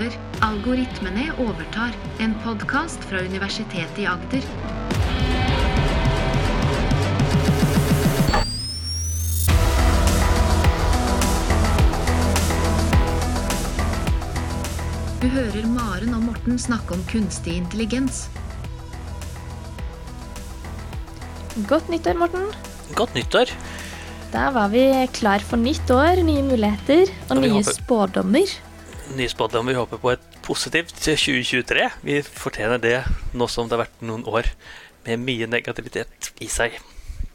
over. Algoritmene overtar. En podkast fra Universitetet i Agder. Du hører Maren og Morten snakke om kunstig intelligens. Godt nyttår, Morten. Godt nyttår. Da var vi klar for nytt år, nye muligheter og Og nye spådommer. Nye spådommer. Vi håper på et positivt 2023. Vi fortjener det nå som det har vært noen år med mye negativitet i seg.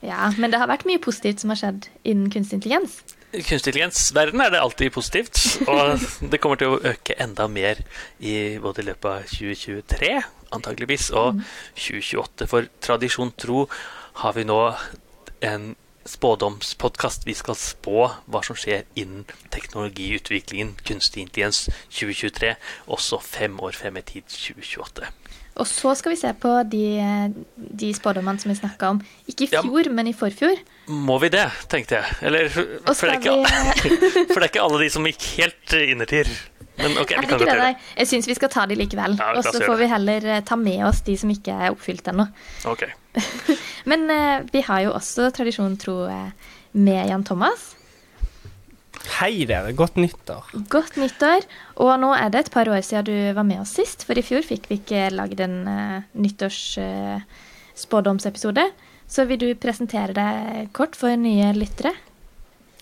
Ja, men det har vært mye positivt som har skjedd innen kunstig intelligens. I kunstig intelligens-verden er det alltid positivt, og det kommer til å øke enda mer i både løpet av 2023, antageligvis, og 2028. For tradisjon tro har vi nå en spådomspodkast. Vi skal spå hva som skjer innen teknologiutviklingen, kunstig intelligens 2023, også fem år frem i tid, 2028. Og så skal vi se på de, de spådommene som vi snakka om. Ikke i Ja. fjor, men i forfjor. Må vi det, tenkte jeg. Eller, for, det ikke, for det er ikke alle de som gikk helt innertier. Men ok, vi kan godt det, gjøre det. Jeg syns vi skal ta de likevel. Ja, og så får vi heller eh, ta med oss de som ikke er oppfylt ennå. Ok. Men eh, vi har jo også tradisjon tro eh, med Jan Thomas. Hei dere, godt nyttår. Godt nyttår. Og nå er det et par år siden du var med oss sist, for i fjor fikk vi ikke lagd en uh, nyttårsspådomsepisode. så vil du presentere deg kort for nye lyttere?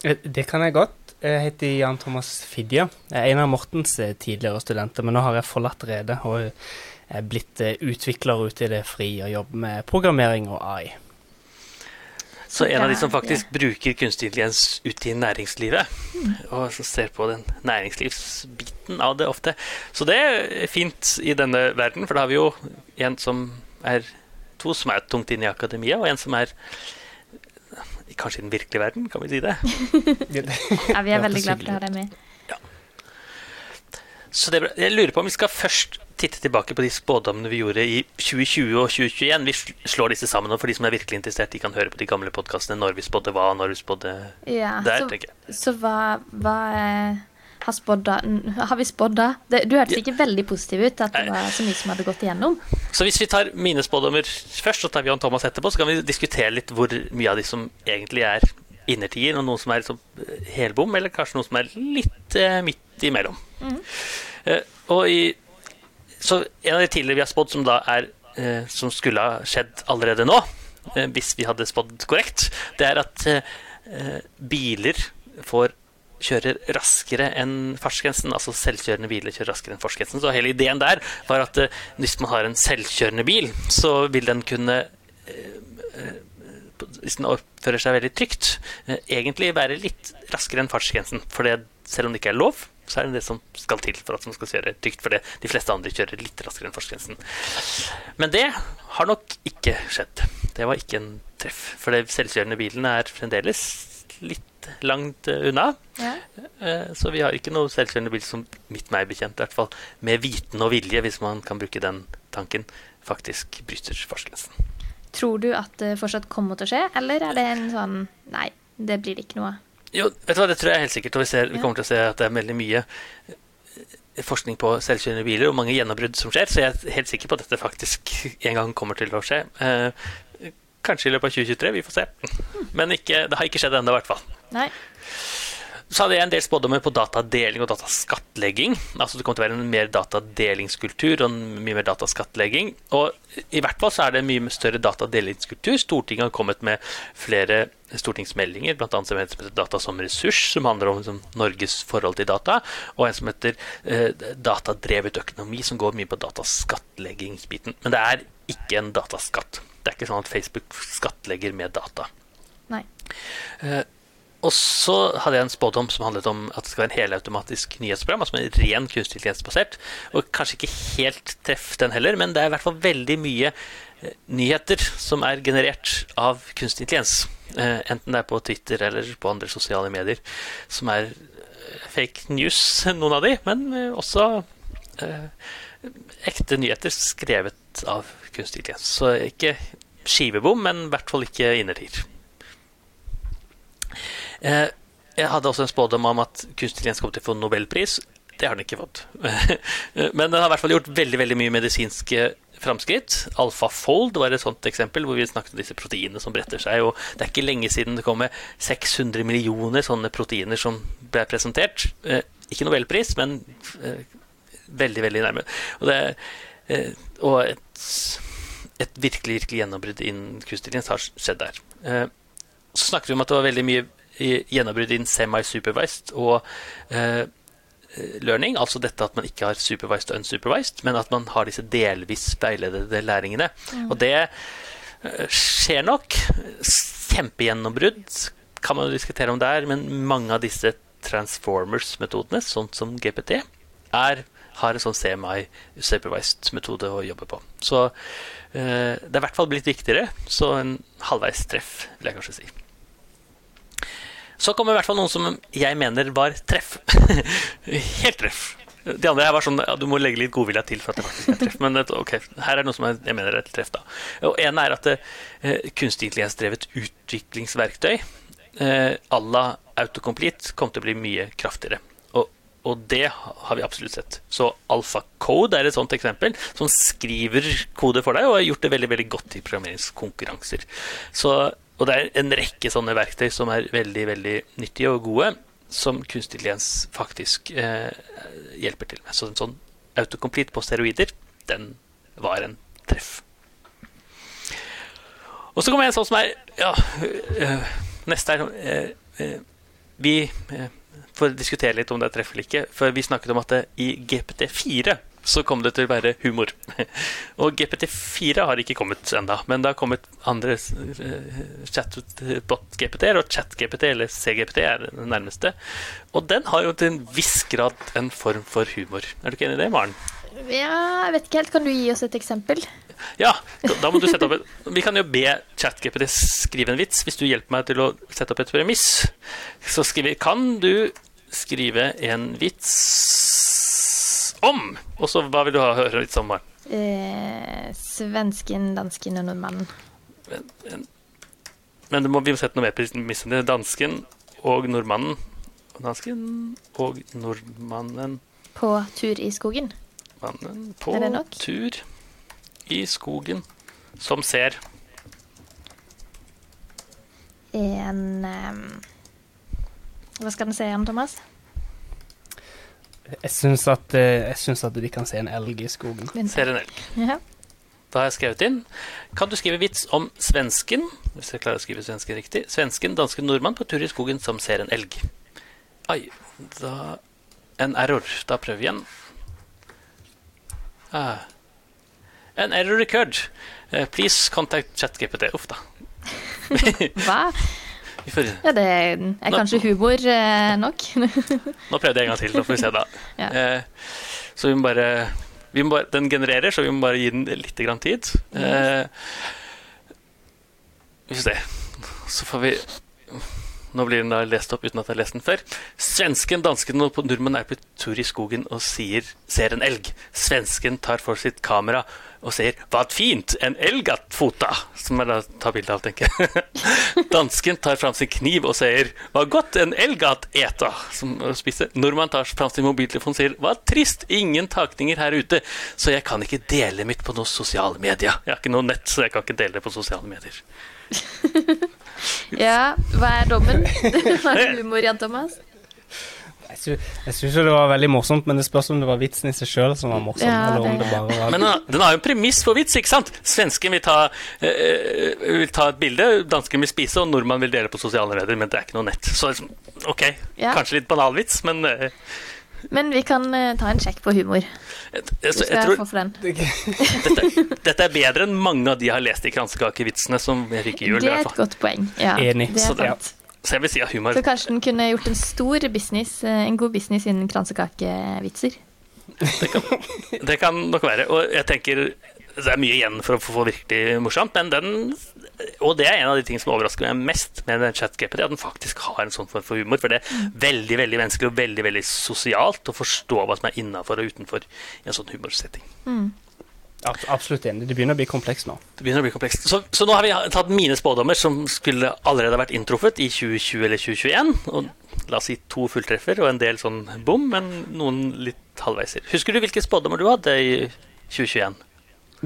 Eh, Det kan jeg godt. Jeg heter Jan Thomas Fidja. Jeg er en av Mortens eh, tidligere studenter, men nå har jeg forlatt redet og blitt eh, utvikler ute i det frie og jobber med programmering og AI. Så en av de som Ja, faktisk bruker kunstig intelligens ute i næringslivet, og som ser på den næringslivsbiten av det ofte. Så det er fint i denne verden, for da har vi jo en som er to som er tungt inne i akademia, og en som er kanskje i den virkelige verden, kan vi si det. Ja, vi er veldig glad for å ha deg med. Så det, jeg lurer på om vi skal først titte tilbake på de spådommene vi gjorde i 2020 og 2021. Vi slår disse sammen, og for de som er virkelig interessert, de kan høre på de gamle podkastene når vi spådde hva, når vi spådde Ja, der, så, tenker jeg. så hva, hva eh, har, spådda, har vi spådd da? Du hørtes ikke veldig positiv ut, at det var så mye som hadde gått igjennom. Så hvis vi tar mine spådommer først, så tar vi Jan Thomas etterpå, så kan vi diskutere litt hvor mye av de som egentlig er innertier, og noen som er liksom helbom, eller kanskje noen som er litt eh, midt imellom. Eh, og i, så en av de tidligere vi har spådd, som da er eh, som skulle ha skjedd allerede nå, eh, hvis vi hadde spådd korrekt, det er at eh, biler får kjører raskere enn fartsgrensen. Altså selvkjørende biler kjører raskere enn fartsgrensen. Så hele ideen der var at hvis man har en selvkjørende bil, så vil den kunne hvis den oppfører seg veldig trygt, eh, egentlig være litt raskere enn fartsgrensen. For det, selv om det ikke er lov, så er det det som skal til for at man skal kjøre trygt. For det, de fleste andre kjører litt raskere enn fartsgrensen. Men det har nok ikke skjedd. Det var ikke en treff. For de selvkjørende bilene er fremdeles litt langt eh, unna. Ja. Eh, Så vi har ikke noe selvkjørende bil som mitt meg bekjent, i hvert fall med viten og vilje, hvis man kan bruke den tanken, faktisk bryter fartsgrensen. Tror du at det fortsatt kommer til å skje, eller er det en sånn Nei, det blir det ikke noe av. Jo, vet du hva, det tror jeg helt sikkert. Og vi, ser, vi kommer til å se at det er veldig mye eh, forskning på selvkjørende biler og mange gjennombrudd som skjer, så jeg er helt sikker på at dette faktisk en gang kommer til å skje. Eh, Kanskje i løpet av 2023, vi får se. Men ikke, det har ikke skjedd ennå, i hvert fall. Nei. Så hadde jeg en del spådommer på datadeling og dataskattlegging. Altså Det kommer til å være en mer datadelingskultur og en mye mer dataskattlegging. Og i hvert fall så er det en mye større datadelingskultur. Stortinget har kommet med flere stortingsmeldinger, bl.a. som heter Data som ressurs, som handler om liksom, Norges forhold til data, og en som heter eh, Datadrevet økonomi, som går mye på dataskattleggingsbiten. Men det er ikke en dataskatt. Det er ikke sånn at Facebook skattlegger med data. Nei. Eh, og så hadde jeg en spådom som handlet om at det skal være en helautomatisk nyhetsprogram. Altså en ren kunstig intelligens-basert. Og kanskje ikke helt treff den heller, men det er i hvert fall veldig mye eh, nyheter som er generert av kunstig intelligens. Eh, enten det er på Twitter eller på andre sosiale medier. Som er eh, fake news, noen av de, men også ekte nyheter skrevet av kunstig intelligens. Så ikke skivebom, men i hvert fall ikke innertier. Eh, Jeg hadde også en spådom om at kunstig intelligens kom til å få nobelpris. Det har den ikke fått. Men den har i hvert fall gjort veldig veldig mye medisinske framskritt. Alfafold var et sånt eksempel hvor vi snakket om disse proteinene som bretter seg. og Det er ikke lenge siden det kom med 600 millioner sånne proteiner som ble presentert. Eh, ikke nobelpris, men eh, veldig, veldig nærme. Og, det, og et, et, virkelig virkelig gjennombrudd innen kunstig har skjedd der. Så snakket vi om at det var veldig mye gjennombrudd innen semi-supervised. og eh, learning, altså dette at man ikke har supervised og unsupervised, men at man har disse delvis veiledede læringene. Mm. Og det eh, skjer nok. Kjempegjennombrudd kan man diskutere om det er, men mange av disse transformers-metodene, sånn som GPT, er, har en sånn semi-supervised metode å jobbe på. Så eh, det er i hvert fall blitt viktigere. Så en halvveis treff, vil jeg kanskje si. Så kom i hvert fall noen som jeg mener var treff. Helt treff. De andre her var sånn ja, Du må legge litt godvilje til for at det faktisk er treff. Men ok, her er noe som jeg mener er treff. da. Og En er at eh, kunstig intelligens-drevet utviklingsverktøy eh, à la autocomplete kom til å bli mye kraftigere. Og, og det har vi absolutt sett. Så AlfaCode er et sånt eksempel, som skriver kode for deg og har gjort det veldig veldig godt i programmeringskonkurranser. Så og det er en rekke sånne verktøy som er veldig veldig nyttige og gode, som kunstig intelligens faktisk eh, hjelper til med. Så en sånn autocomplete på steroider, den var en treff. Og så kommer en sånn som er ja, øh, Neste er øh, øh, Vi får diskutere litt om det er treff eller ikke. For vi snakket om at det, i GPT4 så kom det til å være humor. Og GPT4 har ikke kommet enda, men det har kommet andre eh, chatbot-GPT-er, og chat-GPT, eller CGPT, er det nærmeste. Og den har jo til en viss grad en form for humor. Er du ikke enig i det, Maren? Ja, jeg vet ikke helt. Kan du gi oss et eksempel? Ja, da må du sette opp et, Vi kan jo be ChatGPT skrive en vits, hvis du hjelper meg til å sette opp et premiss. Så skriver Kan du skrive en vits om. Og så hva vil du ha høre litt om? Eh, svensken, dansken og nordmannen. Men, men må, vi må sette noe mer på premissene. Dansken og nordmannen. Dansken og nordmannen På tur i skogen. Mannen på tur i skogen som ser En um, Hva skal den se igjen, Thomas? Jeg syns at, eh, at, de kan se en elg i skogen. Ser en elg. Ja. Da har jeg skrevet inn. Kan du skrive vits om svensken hvis jeg klarer å skrive svensken riktig, svensken, dansken, nordmann på tur i skogen som ser en elg? Ai, da En error. Da prøver vi igjen. Ah. En error occurred. Uh, please contact ChatGPT. Uff da. Hva? Ja, det er kanskje humor eh, nok. Nå prøvde jeg en gang til, så får vi se, da. Ja. Eh, så vi må, bare, vi må bare Den genererer, så vi må bare gi den litt grann tid. Eh, vi får se. Så får vi Nå blir den da lest opp uten at jeg har lest den før. Svensken, dansken og nordmenn er på tur i skogen og sier, ser en elg. Svensken tar for sitt kamera og sier 'Hva fint! En elg at fota!' Som jeg da tar bilde av, tenker jeg. Dansken tar fram sin kniv og sier 'Hva godt! En elg at eta!' Som spiser. Nordmann tar fram sin mobiltelefon og sier 'Hva trist! Ingen takninger her ute, så jeg kan ikke dele mitt på noen sosiale medier'. Jeg har ikke noe nett, så jeg kan ikke dele det på sosiale medier. ja, hva er dommen? Hva er humor, Jan Thomas? Jeg syns det var veldig morsomt, men det spørs om det var vitsen i seg sjøl som var morsom. Ja, eller om det bare var... Men den har jo en premiss for vits, ikke sant? Svensken vil ta, øh, vil ta et bilde, dansken vil spise, og nordmann vil dele på sosiale medier, men det er ikke noe nett. Så liksom, ok, ja. kanskje litt banal vits, men øh, men vi kan uh, ta en sjekk på humor. Jeg, jeg, jeg tror, dette, dette, er bedre enn mange av de jeg har lest i kransekakevitsene som jeg fikk i jul. Det er et godt poeng. Ja, Enig. Det er sant. Så jeg vil si at humor Så kanskje den kunne gjort en stor business, eh, en god business innen kransekakevitser? Det kan, det kan nok være. Og jeg tenker det er mye igjen for å få virkelig morsomt, men den Og det er en av de tingene som overrasker meg mest med den chatgapen, at den faktisk har en sånn form for humor. For det er veldig veldig menneskelig og veldig veldig sosialt å forstå hva som er innafor og utenfor i en sånn humorsetting. Mm. Absolutt enig. Det begynner å bli komplekst nå. Det begynner å bli komplekst. Så, så, nå har vi tatt mine spådommer, som skulle allerede vært inntruffet i 2020 eller 2021. Og la oss si to fulltreffer og en del sånn bom, men noen litt halvveiser. Husker du hvilke spådommer du hadde i 2021?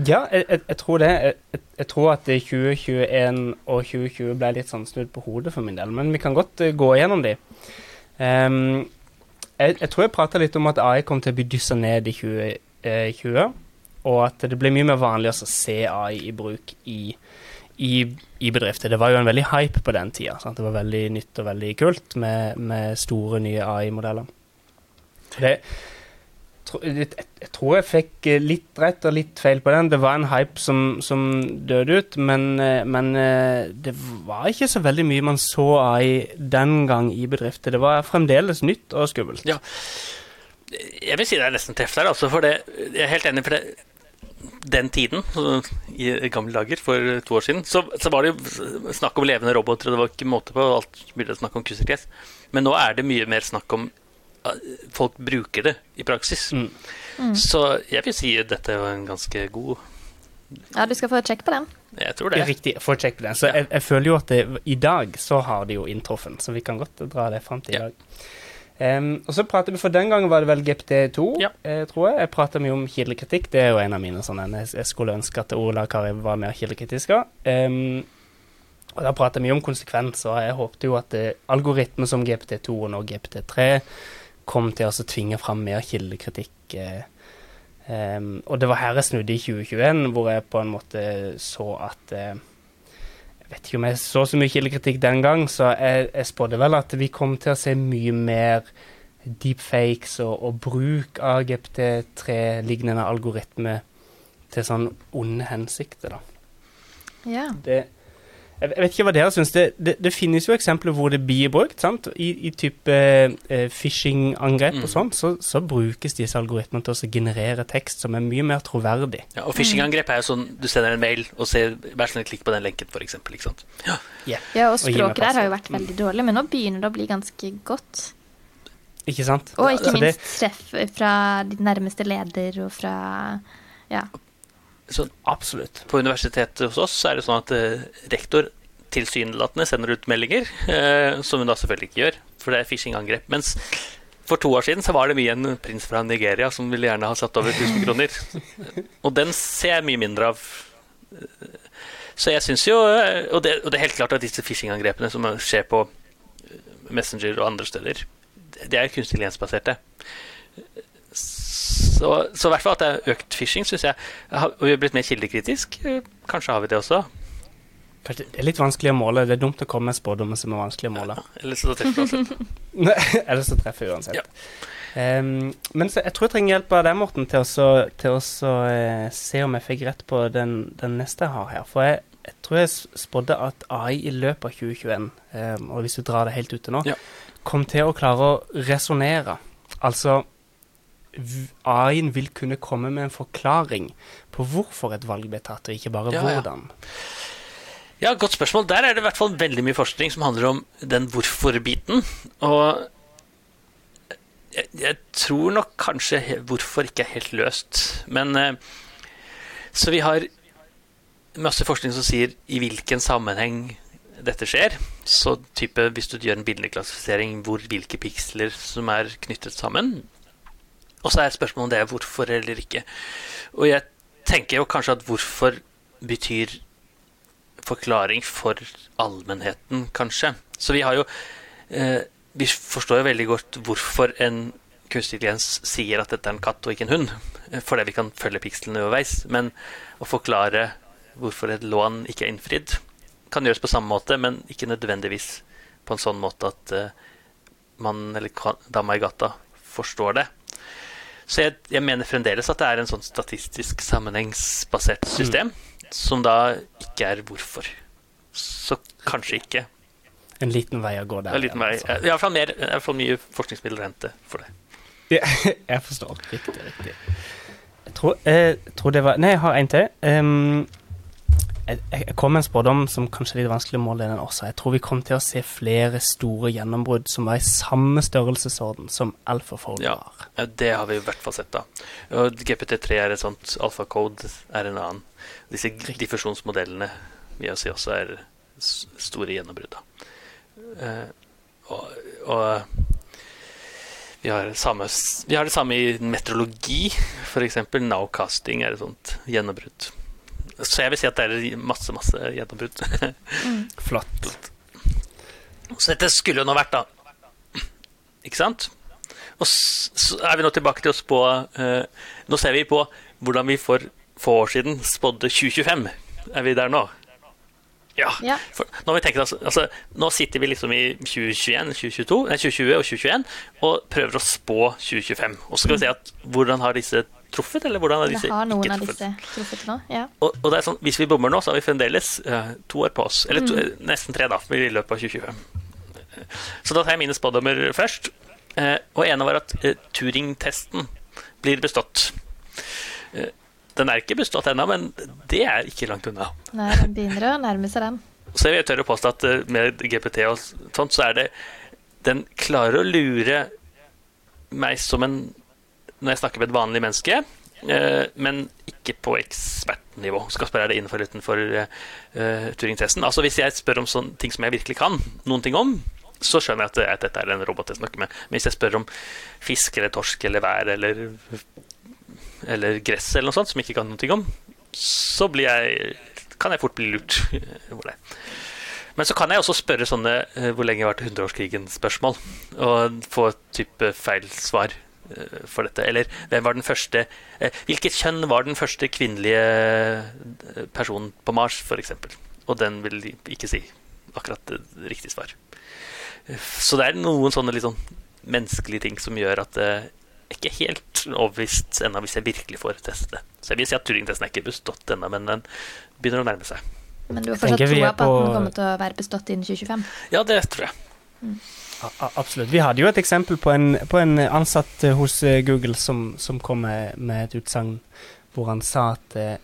Ja, jeg, jeg, jeg tror det. Jeg, jeg, tror at 2021 og 2020 ble litt sånn snudd på hodet for min del, men vi kan godt uh, gå gjennom de. Um, jeg, tror jeg prata litt om at AI kom til å bli dyssa ned i 2020, uh, og at det ble mye mer vanlig å se AI i bruk i, i, i, bedrifter. Det var jo en veldig hype på den tida. Sant? Det var veldig nytt og veldig kult med, med store, nye AI-modeller. Det jeg, tror jeg fikk eh, litt rett og litt feil på den. Det var en hype som, som døde ut, men, eh, men, eh, det var ikke så veldig mye man så AI den gang i bedrifter. Det var fremdeles nytt og skummelt. Ja. Jeg vil si det er nesten treff der, altså, for det, jeg er helt enig. for det den tiden, i gamle dager, for to år siden, så, så var det jo snakk om levende roboter, og det var ikke måte på alt mulig snakk om kunstig gress. Men nå er det mye mer snakk om folk bruker det i praksis. Mm. Mm. Så jeg vil si at dette var en ganske god Ja, du skal få et sjekk på den. Jeg tror det. Riktig, få et sjekk på den. Så jeg, jeg, føler jo at det, i dag så har det jo inntruffet, så vi kan godt dra det fram til i dag. Um, og så prater vi, For den gangen var det vel GPT2, ja. eh, tror jeg. Jeg prata mye om kildekritikk. Det er jo en av mine sånne Jeg, jeg skulle ønske at Ola og Kari var mer kildekritiske. Um, og Da prata vi mye om konsekvenser. Jeg håpte jo at uh, algoritmer som GPT2 og nå GPT3 kom til å tvinge fram mer kildekritikk. Um, og det var her jeg snudde i 2021, hvor jeg på en måte så at Jeg vet ikke om jeg så så mye kildekritikk den gang, så jeg, jeg spådde vel at vi kom til å se mye mer deepfakes og, og bruk av GPT3-lignende algoritmer til sånn onde hensikter, da. Ja. Det, jeg vet ikke hva dere syns. Det, det, det, finnes jo eksempler hvor det blir brukt. sant? I, i type eh, phishing-angrep mm. og sånn, så, så, brukes disse algoritmene til å generere tekst som er mye mer troverdig. Ja, og phishing-angrep er jo sånn du sender en mail og ser vær så snill, klikk på den lenken, f.eks. Ja. Yeah. ja, og språket der har jo vært veldig dårlig, men nå begynner det å bli ganske godt. Ikke sant? Og ikke minst treff fra din nærmeste leder og fra Ja. Så Absolutt. På universitetet hos oss er det sånn at eh, rektor tilsynelatende sender ut meldinger, eh, som hun da selvfølgelig ikke gjør, for det er phishing-angrep. Mens for to år siden så var det mye en prins fra Nigeria som ville gjerne ha satt over 1000 kroner. Og den ser jeg mye mindre av. Så jeg syns jo og det, og det, er helt klart at disse phishing-angrepene som skjer på Messenger og andre steder, det er kunstig intelligensbaserte. Så, så i hvert fall at det er økt phishing, syns jeg. Og vi har blitt mer kildekritisk. Kanskje har vi det også. Det er litt vanskelig å måle. Det er dumt å komme med spådommer som er vanskelig å måle. Ja, eller så treffer uansett. eller så treffer uansett. Ja. Um, men så, jeg tror jeg trenger hjelp av deg, Morten, til å, til å uh, se om jeg fikk rett på den, den, neste jeg har her. For jeg, jeg tror jeg spådde at AI i løpet av 2021, um, og hvis du drar det helt ut til nå, ja. kom til å klare å resonnere. Altså AI-en vil kunne komme med en forklaring på hvorfor et valg ble tatt, og ikke bare ja, hvordan. Ja. ja, godt spørsmål. Der er det i hvert fall veldig mye forskning som handler om den hvorfor-biten. Og jeg, jeg, tror nok kanskje hvorfor ikke er helt løst. Men eh, Så vi har masse forskning som sier i hvilken sammenheng dette skjer. Så type, hvis du gjør en bildeklassifisering hvor hvilke piksler som er knyttet sammen, og så er spørsmålet om det er hvorfor eller ikke. Og jeg tenker jo kanskje at hvorfor betyr forklaring for allmennheten, kanskje. Så vi har jo eh, Vi forstår jo veldig godt hvorfor en kunstig intelligens sier at dette er en katt og ikke en hund. Fordi vi kan følge pikslene overveis. Men å forklare hvorfor et lån ikke er innfridd, kan gjøres på samme måte, men ikke nødvendigvis på en sånn måte at eh, man eller dama i gata forstår det. Så jeg, jeg, mener fremdeles at det er en sånn statistisk sammenhengsbasert mm. system, mm. som da ikke er hvorfor. Så kanskje ikke. En liten vei å gå der. En liten vei. Altså. fall mye forskningsmidler å hente for det. Ja, jeg forstår. Riktig, riktig. Jeg tror, jeg tror, det var Nei, jeg har en til. Um, jeg, jeg kom med en spådom som kanskje er litt vanskelig å måle den også. Jeg tror vi kom til å se flere store gjennombrudd som var i samme størrelsesorden som AlphaFold ja, var. Ja, det har vi i hvert fall sett, da. GPT3 er et sånt, AlphaCode er en annen. Disse diffusjonsmodellene vil jeg si også er store gjennombrudd, da. Uh, og, og vi, har samme, vi har det samme i meteorologi. F.eks. nowcasting er et sånt gjennombrudd. Så jeg vil si at det er masse, masse gjennombrudd. Flott. Så dette skulle jo nå vært, da. Ikke sant? Og så er vi nå tilbake til å spå uh, Nå ser vi på hvordan vi for få år siden spådde 2025. Er vi der nå? Ja. Ja. Nå, har vi tenkt, altså, altså, nå sitter vi liksom i 2021, 2022, nei, 2020 og 2021 og prøver å spå 2025. Og så skal vi se at hvordan har disse truffet, eller hvordan er disse Det har noen ikke av truffet. disse truffet nå. Ja. Og, og det er sånn, hvis vi bommer nå, så har vi fremdeles uh, to år på oss. Eller to, nesten tre, da, i løpet av 2025. Så da tar jeg mine spådommer først. Uh, og ene var at uh, Turing-testen blir bestått. Uh, den er ikke bestått ennå, men det er ikke langt unna. Nei, den begynner å nærme seg den. Så jeg tør å påstå at med GPT og sånt, så er det Den klarer å lure meg som en Når jeg snakker med et vanlig menneske, eh, men ikke på ekspertnivå. Skal spørre det innenfor utenfor uh, Turing-testen. Altså Hvis jeg spør om sånne ting som jeg virkelig kan noen ting om, så skjønner jeg at, at dette er en robot jeg snakker med. Men hvis jeg spør om fisk eller torsk eller vær eller, eller gress eller noe sånt som jeg ikke kan noe om, så jeg, kan jeg fort bli lurt. Men så kan jeg også spørre sånne eh, 'hvor lenge har vært hundreårskrigen?'-spørsmål, og få type feil svar for dette. Eller hvem var den første eh, Hvilket kjønn var den første kvinnelige eh, personen på Mars, f.eks.? Og den vil ikke si akkurat riktig svar. Eh, Så det er noen sånne litt sånn menneskelige ting som gjør at det ikke er helt overbevist ennå, hvis jeg virkelig får testet det. Så jeg vil si at Turing-testen er ikke bestått ennå, men den begynner å nærme seg. Men du har fortsatt troa på, på at den kommer til å være bestått innen 2025? Ja, det tror jeg. A- absolutt. Vi hadde jo et eksempel på en, på en ansatt eh, hos eh, Google som, som kom med, med et utsagn hvor han sa at eh,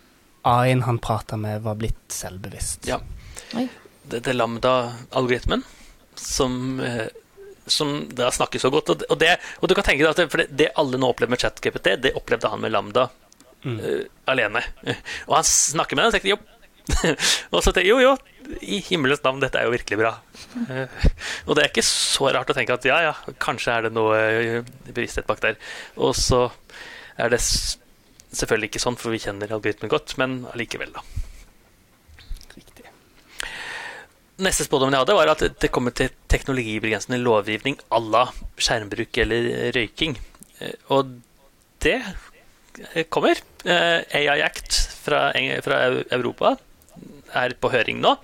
AI-en han prata med, var blitt selvbevisst. Ja. Det, det lambda-algoritmen som, eh, som da snakker så godt. Og det, og, du kan tenke deg at det, for det, det alle nå opplever med ChatGPT, det opplevde han med lambda Mm. uh, alene. Og han snakker med den og tenker jo. og så tenker jo, jo, i himmelens navn, dette er jo virkelig bra. Eh, og det er ikke så rart å tenke at ja, ja, kanskje er det noe eh, bevissthet bak der. Og så er det selvfølgelig ikke sånn, for vi kjenner algoritmen godt, men allikevel, da. Riktig. Neste spådommen jeg hadde, var at det kommer til teknologibegrensende lovgivning à la skjermbruk eller røyking. Eh, Og det kommer. AI Act fra Europa er på høring nå.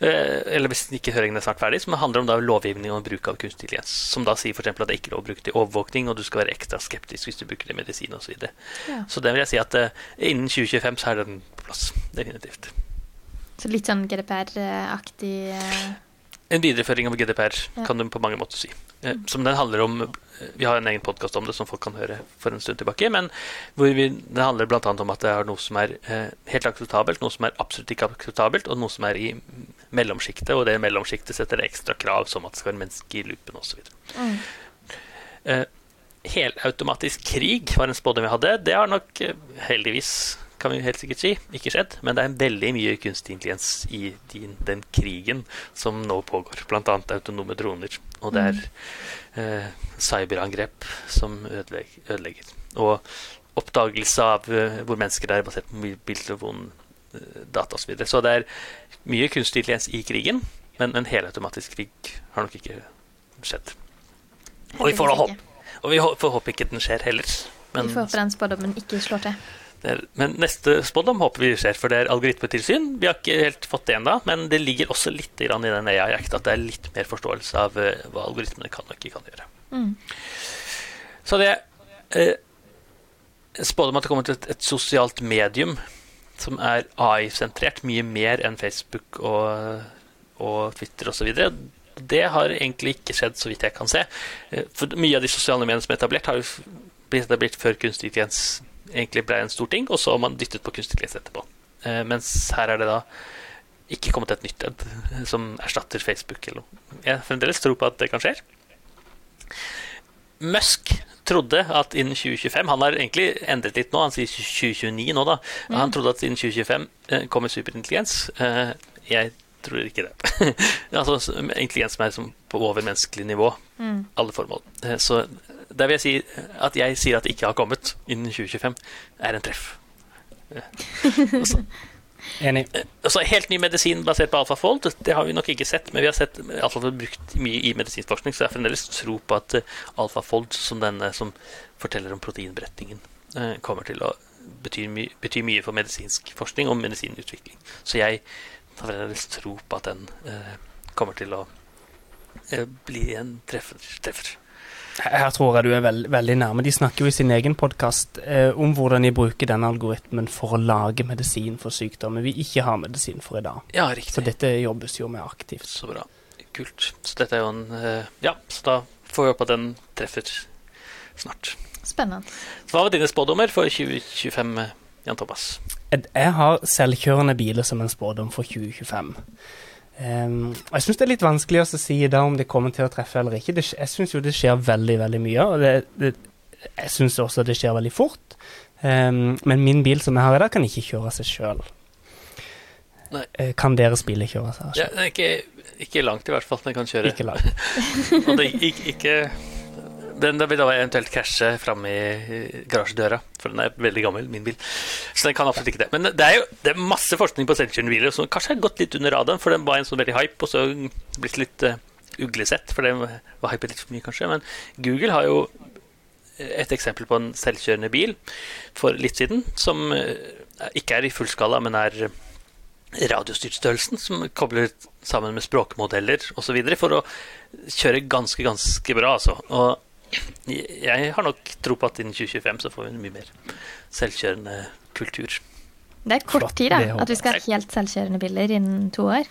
Eh, Eller hvis ikke høringen er snart ferdig, som handler om da lovgivning om bruk av kunstig intelligens. Som da sier eksempel at det ikke er lov å bruke til overvåkning, og du skal være ekstra skeptisk hvis du bruker det i medisin osv. Så, videre. Ja. så det vil jeg si at eh, innen 2025 så er den på plass. Definitivt. Så litt sånn GDPR-aktig eh, En videreføring av GDPR kan du på mange måter si. Eh, Som den handler om eh, Vi har en egen podkast om det som folk kan høre for en stund tilbake. Men hvor vi, det handler bl.a. om at det er noe som er eh, helt akseptabelt, noe som er absolutt ikke akseptabelt, og noe som er i mellomsjiktet. Og det mellomsjiktet setter ekstra krav, som at det skal være menneske i loopen osv. mm. Eh, helautomatisk krig var en spådom vi hadde. Det har nok heldigvis, kan vi helt sikkert si, ikke skjedd. Men det er veldig mye kunstig intelligens i din, den krigen som nå pågår. Bl.a. autonome droner. Og det er eh, cyberangrep som ødelegger, ødelegger. Og oppdagelse av uh, hvor mennesker er basert på mobiltelefon, eh, data osv. Så, videre. så det er mye kunstig intelligens i krigen, men en helautomatisk krig har nok ikke skjedd. Og vi får håpe og vi får håpe ikke den skjer heller. Men, Vi får håpe den spådommen ikke slår til. Men neste spådom håper vi skjer, for det er algoritmetilsyn. Vi har ikke helt fått det ennå, men det ligger også litt grann i den AI Act at det er litt mer forståelse av eh, hva algoritmene kan og ikke kan gjøre. Mm. Så det eh, spådom at det kommer til et, et sosialt medium som er AI-sentrert, mye mer enn Facebook og, og Twitter osv. Det har egentlig ikke skjedd, så vidt jeg kan se. Eh, For mye av de sosiale mediene som er etablert, har jo blitt etablert før kunstig intelligens egentlig ble en stor ting, og så har man dyttet på kunstig intelligens etterpå. Eh, Mens her er det da ikke kommet et nytt ledd som erstatter Facebook eller noe. Jeg fremdeles tror på at det kan skje. Musk trodde at innen 2025 Han har egentlig endret litt nå, han sier 2029 nå, da. Men Han trodde at innen 2025 eh, kommer superintelligens. Eh, jeg tror ikke det. altså intelligens som er som på overmenneskelig nivå. Alle formål. Eh, Så der vil jeg si at jeg sier at det ikke har kommet innen 2025, er en treff. Også, og så- Enig. Altså, helt ny medisin basert på alfafold, det har vi nok ikke sett. Men vi har sett alfafold brukt mye i medisinforskning, så jeg har fremdeles tro på at eh, alfafold, som denne som forteller om proteinberetningen, eh, kommer til å bety, my bety mye for medisinsk forskning og medisinutvikling. Så jeg har fremdeles tro på at den eh, kommer til å eh, bli en treffer. treffer. Her tror jeg du er veld, veldig nærme. De snakker jo i sin egen podkast eh, om hvordan de bruker denne algoritmen for å lage medisin for sykdommer vi ikke har medisin for i dag. Ja, riktig. Så dette jobbes jo med aktivt. Så bra. Kult. Så dette er jo en eh, Ja, så da får vi håpe at den treffer snart. Spennende. Hva var dine spådommer for 2025, Jan Thomas? Jeg har selvkjørende biler som en spådom for 2025. Um, og jeg syns det er litt vanskelig å si da om det kommer til å treffe eller ikke. Det, jeg syns jo det skjer veldig, veldig mye, og det, det, jeg syns også det skjer veldig fort. Um, men min bil som jeg har i dag, kan ikke kjøre seg sjøl. Kan deres biler kjøre seg Ja, sjøl? er ikke, ikke langt, i hvert fall. Den kan kjøre. Ikke langt. Og det, ikke, ikke den vil da eventuelt krasje framme i garasjedøra, for den er veldig gammel, min bil. Så den kan absolutt ikke det. Men det er jo det er masse forskning på selvkjørende biler som kanskje har gått litt under radaren, for den var en sånn veldig hype, og så blitt litt uh, uglesett, for den var hypet litt for mye, kanskje. Men Google har jo et eksempel på en selvkjørende bil for litt siden, som eh, ikke er i fullskala, men er radiostyrtstørrelsen, som kobler sammen med språkmodeller osv. for å kjøre ganske, ganske bra, altså. Og jeg har nok tro på at innen 2025 så får vi en mye mer selvkjørende kultur. Det er kort tid, da. At vi skal ha helt selvkjørende biler innen to år.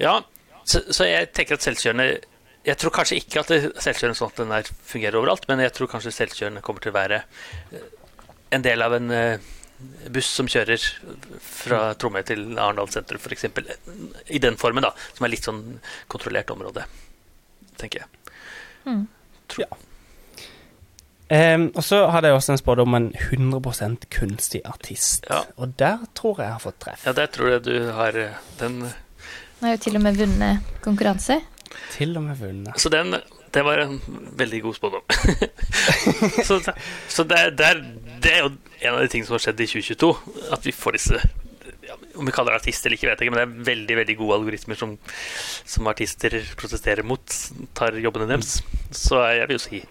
Ja, så, så jeg tenker at selvkjørende Jeg tror kanskje ikke at selvkjørende sånn at den der fungerer overalt, men jeg tror kanskje selvkjørende kommer til å være eh, en del av en eh, buss som kjører fra Tromøy til Arendal sentrum, f.eks. I den formen, da. Som er litt sånn kontrollert område, tenker jeg. Mm. Ehm, og så hadde jeg også en spådom om en 100% kunstig artist. Ja. Og der tror jeg jeg har fått treff. Ja, der tror jeg du har eh, den Nå har jo til og med vunnet konkurranse. Til og med vunnet. Så den det var en veldig god spådom. så så det, er- det, er, det er jo en av de tingene som har skjedd i 2022. At vi får disse ja, Om vi kaller det artist eller ikke, vet jeg ikke, men det er veldig veldig gode algoritmer som, som artister protesterer mot, tar jobbene deres. Så jeg vil jo si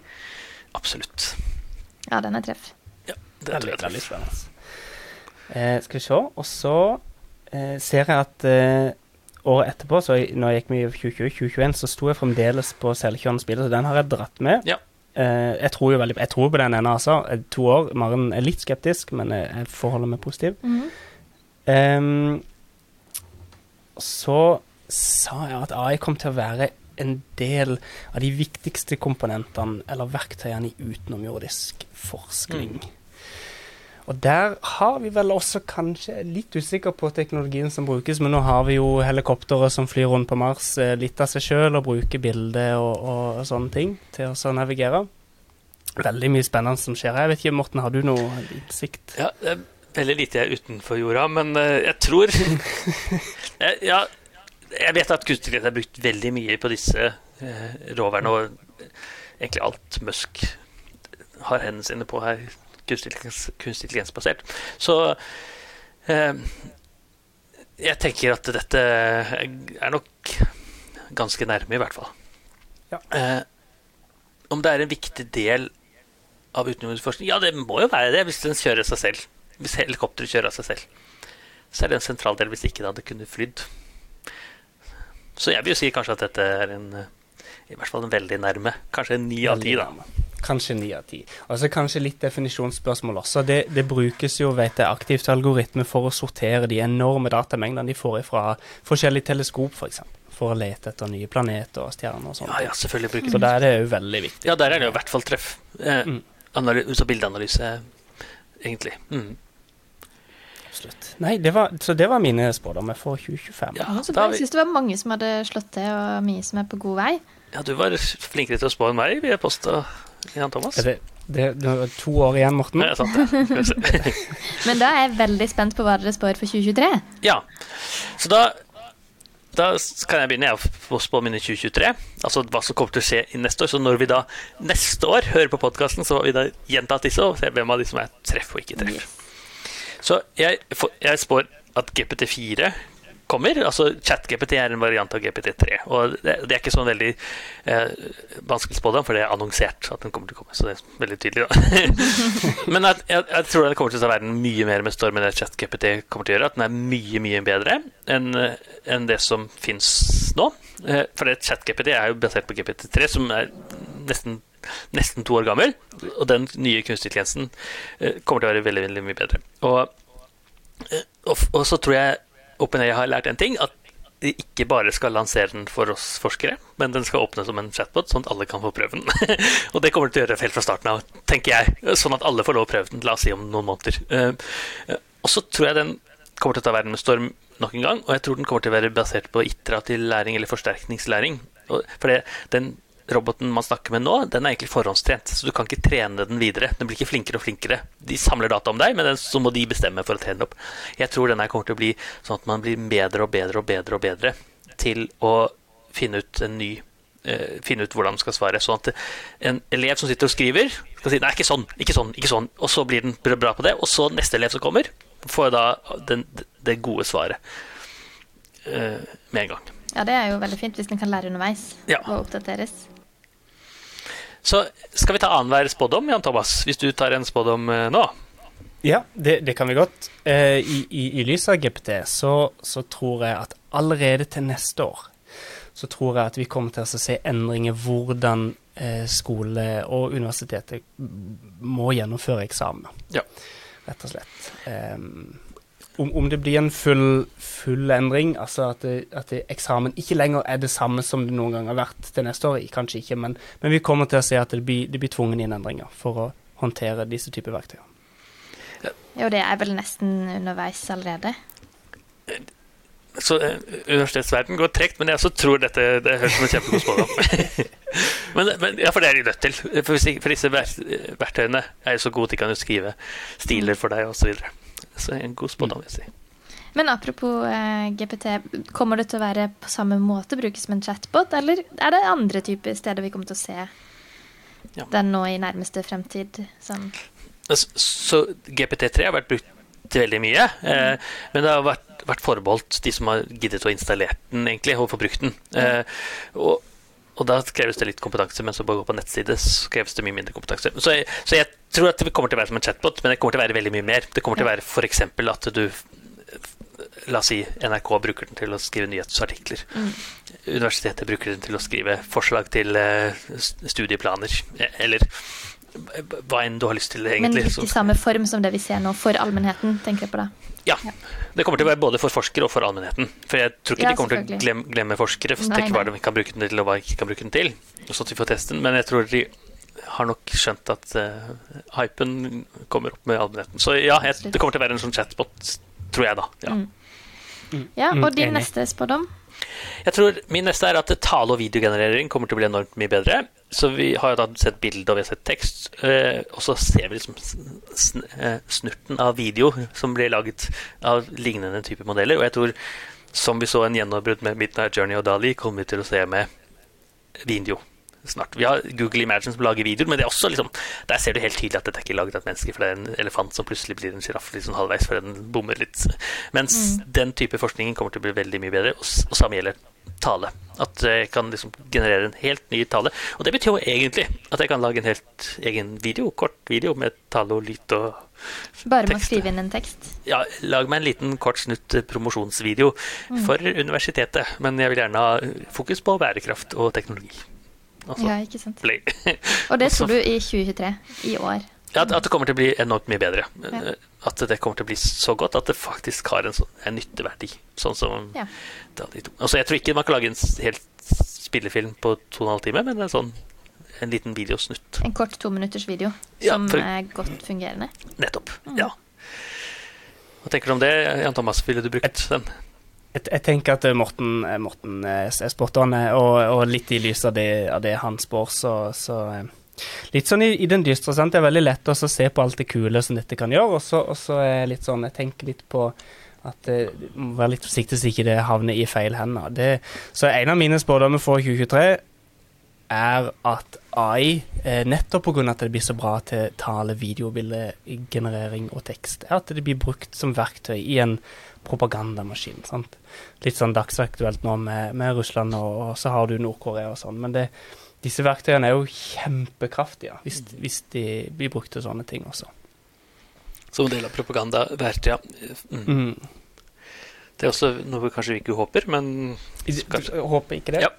absolutt. Ja, den er treff. Ja, det er litt, spennende. Eh, skal vi se. Og så eh, ser jeg at eh, året etterpå, så jeg, når jeg gikk med i 2020-2021, så sto jeg fremdeles på selvkjørende biler, så den har jeg dratt med. Ja. Eh, jeg tror jo veldig Jeg tror på den ene, altså. Eh, To år. Maren er litt skeptisk, men jeg, jeg forholder meg positiv. Mhm. Ehm, så sa jeg at AI kom til å være en del av de viktigste komponentene eller verktøyene i utenomjordisk forskning. Og der har vi vel også kanskje litt usikker på teknologien som brukes, men nå har vi jo helikoptre som flyr rundt på Mars eh, litt av seg sjøl og bruker bilder og, og sånne ting til å navigere. Veldig mye spennende som skjer her. Jeg vet ikke, Morten, har du noe innsikt? Ja, det veldig lite jeg er utenfor jorda, men eh, jeg tror Eh, Ja, jeg vet at kunstig intelligens er brukt veldig mye på disse uh, roverne, og egentlig alt Musk har hendene sine på her, kunstig intelligens- kunstig intelligens-basert. Så eh, jeg tenker at dette er nok ganske nærme, i hvert fall. Ja. Eh, om det er en viktig del av utenriksforskning? Ja, det må jo være det, hvis den kjører seg selv. Hvis helikopteret kjører av seg selv. Så er det en sentral del hvis ikke det hadde kunnet flydd. Så jeg vil jo si kanskje at dette er en i hvert fall en veldig nærme. Kanskje en ni av ti, da. Kanskje ni av ti. Og så kanskje litt definisjonsspørsmål også. Det, det brukes jo vet jeg, aktivt algoritme for å sortere de enorme datamengdene de får fra forskjellige teleskop, f.eks. For, eksempel, for å lete etter nye planeter og stjerner og sånt. Ja, ja, selvfølgelig brukes Så der er det jo veldig viktig. Ja, der er det jo i hvert fall treff. Eh, Mm. analy- bildeanalyse, egentlig. Mm. Absolutt. Nei, det var, så det var mine spådommer for 2025. Ja, så bra. Jeg syns det var mange som hadde slått til, og mye som er på god vei. ja, du var flinkere til å spå enn meg, vil jeg påstå, Jan Thomas. Er det, det, det var to år igjen, Morten. Ja, sant det. Men da er jeg veldig spent på hva dere spår for 2023. Ja, så da da kan jeg begynne jeg å spå mine 2023. Altså hva som kommer til å skje i neste år. Så når vi da neste år hører på podkasten, så har vi da gjentatt disse og ser hvem av de som er treff og ikke treff. Så jeg, jeg spår at GPT4 kommer. Altså ChatGPT er en variant av GPT3. Og det, det er ikke sånn veldig eh, vanskelig spådom, for det er annonsert at den kommer til å komme. Så det er veldig tydelig, da. Men jeg, jeg, jeg, tror den kommer til å være mye mer med storm enn det ChatGPT kommer til å gjøre. At den er mye, mye bedre enn en det som fins nå. Eh, for ChatGPT er jo basert på GPT3, som er nesten nesten to år gammel, og den nye kunstig intelligensen eh, kommer til å være veldig, veldig mye bedre. Og, eh, og, og så tror jeg OpenAI har lært en ting, at de ikke bare skal lansere den for oss forskere, men den skal åpne som en chatbot, sånn at alle kan få prøve den. og det kommer til å gjøre helt fra starten av, tenker jeg. Sånn at alle får lov å prøve den, la oss si om noen måneder. Uh, og så tror jeg den kommer til å ta verden med storm nok en gang, og jeg tror den kommer til å være basert på iterativ læring eller forsterkningslæring. For det, den roboten man snakker med nå, den er egentlig forhåndstrent, så du kan ikke trene den videre. Den blir ikke flinkere og flinkere. De samler data om deg, men så må de bestemme for å trene den opp. Jeg tror denne kommer til å bli sånn at man blir bedre og bedre og bedre og bedre til å finne ut en ny uh, finne ut hvordan man skal svare. Sånn at en elev som sitter og skriver, skal si nei, ikke sånn, ikke sånn, ikke sånn. Og så blir den bra på det. Og så neste elev som kommer, får da den, det gode svaret uh, med en gang. Ja, det er jo veldig fint hvis den kan lære underveis ja. og oppdateres. Så skal vi ta annenhver spådom, Jan Thomas, hvis du tar en spådom eh, nå? Ja, det, det, kan vi godt. Eh, I, i, i lys av GPT så, så, tror jeg at allerede til neste år så tror jeg at vi kommer til å se endringer hvordan eh, skole og universitetet må gjennomføre eksamen. Ja. Rett og slett. Um, om, om, det blir en full, full endring, altså at, det, at det, eksamen ikke lenger er det samme som det noen gang har vært til neste år, kanskje ikke, men, men vi kommer til å se at det blir, det blir tvungen inn endringer for å håndtere disse typer verktøy. Jo, det er vel nesten underveis allerede. Så uh, universitetsverden går tregt, men jeg også tror dette det høres som en kjempegod spådom. men, men, ja, for det er de nødt til. For, for disse verktøyene er jo så gode at de kan jo skrive stiler for deg, osv. Så en god spådom, vil jeg si. Men apropos eh, GPT, kommer det til å være på samme måte brukes som en chatbot, eller er det andre typer steder vi kommer til å se ja. den nå i nærmeste fremtid? Sånn? Så GPT3 har vært brukt veldig mye, eh, mm. men det har vært, vært, forbeholdt de som har giddet å installere den, egentlig, og få brukt den. Eh, og, og da kreves det litt kompetanse, men så bare gå på nettside kreves det mye mindre kompetanse. Så jeg, så jeg, tror at det kommer til å være som en chatbot, men det kommer til å være veldig mye mer. Det kommer til å være f.eks. at du La oss si NRK bruker den til å skrive nyhetsartikler. Mm. Universitetet bruker den til å skrive forslag til uh, studieplaner. Eller hva enn du har lyst til, egentlig. Men litt i samme form som det vi ser nå, for allmennheten, tenker jeg på da. Ja. Det kommer til å være både for forskere og for allmennheten. For jeg tror ikke ja, de kommer til å glemme, glemme forskere. For nei, hva de kan bruke den til, og hva de ikke kan bruke den til. Sånn at vi får testen. Men jeg tror de har nok skjønt at uh, hypen kommer opp med allmennheten. Så ja, jeg, det kommer til å være en sånn chatbot, tror jeg, da. Ja, mm. Mm. ja og din neste spådom? Jeg tror Min neste er at tale- og videogenerering kommer til å bli enormt mye bedre. Så vi har jo da sett bilde og vi har sett tekst, eh, og så ser vi liksom eh, snurten av video som blir laget av lignende type modeller. Og jeg tror, som vi så en gjennombrudd med Midnight Journey og Dali, kommer vi til å se med video snart. Vi har Google Imagine som lager videoer, men det er også liksom, der ser du helt tydelig at dette er ikke laget av et menneske, for det er en elefant som plutselig blir en sjiraff sånn halvveis før den bommer litt. Mens mm. den type forskningen kommer til å bli veldig mye bedre, og, og samme gjelder tale. At jeg kan liksom generere en helt ny tale. Og det betyr jo egentlig at jeg kan lage en helt egen video, kort video med tale og lyd og Bare med å skrive inn en tekst? Ja, lag meg en liten kort snutt promosjonsvideo mm. for universitetet. Men jeg vil gjerne ha fokus på bærekraft og teknologi. Altså, ja, ikke sant. og det tror du i 2023, i år? Ja, at det kommer til å bli enormt mye bedre. Ja. At det kommer til å bli så godt at det faktisk har en, sånn, en nytteverdi. Sånn som ja. altså, Jeg tror ikke man kan lage en helt spillefilm på to og en halv time, men en sånn en liten videosnutt. En kort tominutters video ja, som for, er godt fungerende? Nettopp. Mm. Ja. Hva tenker du om det, Jan Thomas? Ville du brukt den? Jeg, jeg, tenker at Morten, Morten er spot on, og, og, litt i lys av det, av det han spår, så, så, litt sånn i, i den dystre, sant. Det er veldig lett å se på alt det kule som dette kan gjøre, og så er jeg litt sånn Jeg tenker litt på at må være litt forsiktig så ikke det havner i feil hender. Det, så en av mine spådommer for 2023 er at AI, eh, nettopp pga. at det blir så bra til tale, videobildegenerering og tekst, er at det blir brukt som verktøy i en propagandamaskin. sant? Litt sånn dagsaktuelt nå med, med Russland, og, og, så har du Nord-Korea og sånn. Men det, disse verktøyene er jo kjempekraftige hvis, hvis de blir brukt til sånne ting også. Som en del av propagandaverktøy, ja. Mm. Mm. Det er også noe kanskje vi ikke håper, men kanskje. Du håper ikke det? Ja.